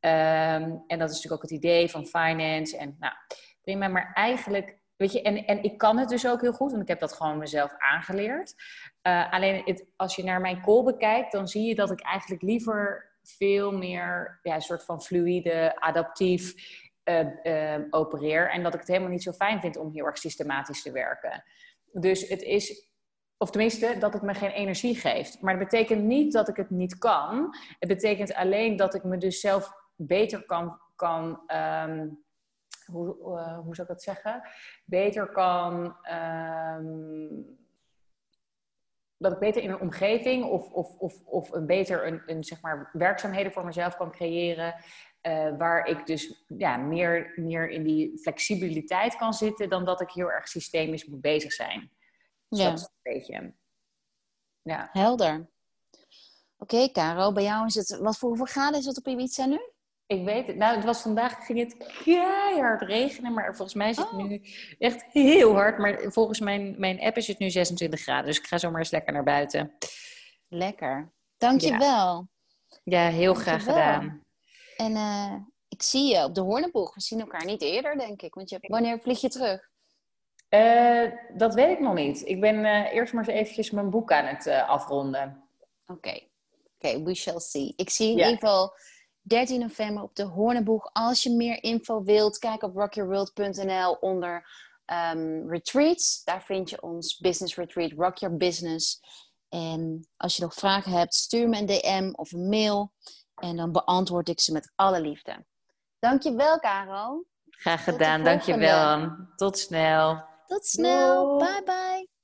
Ehm, en dat is natuurlijk ook het idee van finance. En nou, prima, maar eigenlijk, weet je, en, en ik kan het dus ook heel goed, want ik heb dat gewoon mezelf aangeleerd. Eh, alleen het, als je naar mijn call bekijkt, dan zie je dat ik eigenlijk liever veel meer ja, een soort van fluïde, adaptief eh, eh, opereer. En dat ik het helemaal niet zo fijn vind om heel erg systematisch te werken. Dus het is, of tenminste, dat het me geen energie geeft. Maar dat betekent niet dat ik het niet kan. Het betekent alleen dat ik me dus zelf beter kan. kan ehm, hoe, eh, hoe zou ik dat zeggen? Beter kan. ehm, dat ik beter in een omgeving of, of, of, of een beter een, een, zeg maar, werkzaamheden voor mezelf kan creëren. eh, waar ik dus ja, meer, meer in die flexibiliteit kan zitten dan dat ik heel erg systemisch moet bezig zijn. Dus Ja. dat is een beetje. Ja. Helder. Oké, Caro, bij jou is het... Wat voor hoeveel graden is het op Ibiza nu? Ik weet het. Nou, het was vandaag ging het keihard regenen, maar volgens mij is het Oh. nu echt heel hard. Maar volgens mijn, mijn app is het nu 26 graden, dus ik ga zomaar eens lekker naar buiten. Lekker. Dankjewel. Ja, heel graag gedaan. En eh, ik zie je op de Hoornenboeg. We zien elkaar niet eerder, denk ik. Want je, wanneer vlieg je terug? Eh, dat weet ik nog niet. Ik ben eh, eerst maar eens eventjes mijn boek aan het afronden. Oké. Oké, we shall see. Ik zie in Ja. ieder geval 13 november op de Hoornenboeg. Als je meer info wilt, kijk op rockyourworld.nl onder ehm, retreats. Daar vind je ons business retreat, Rock Your Business. En als je nog vragen hebt, stuur me een DM of een mail. En dan beantwoord ik ze met alle liefde. Dankjewel, Caro. Graag gedaan, volgende. dankjewel. Tot snel. Tot snel. Doei. Bye bye.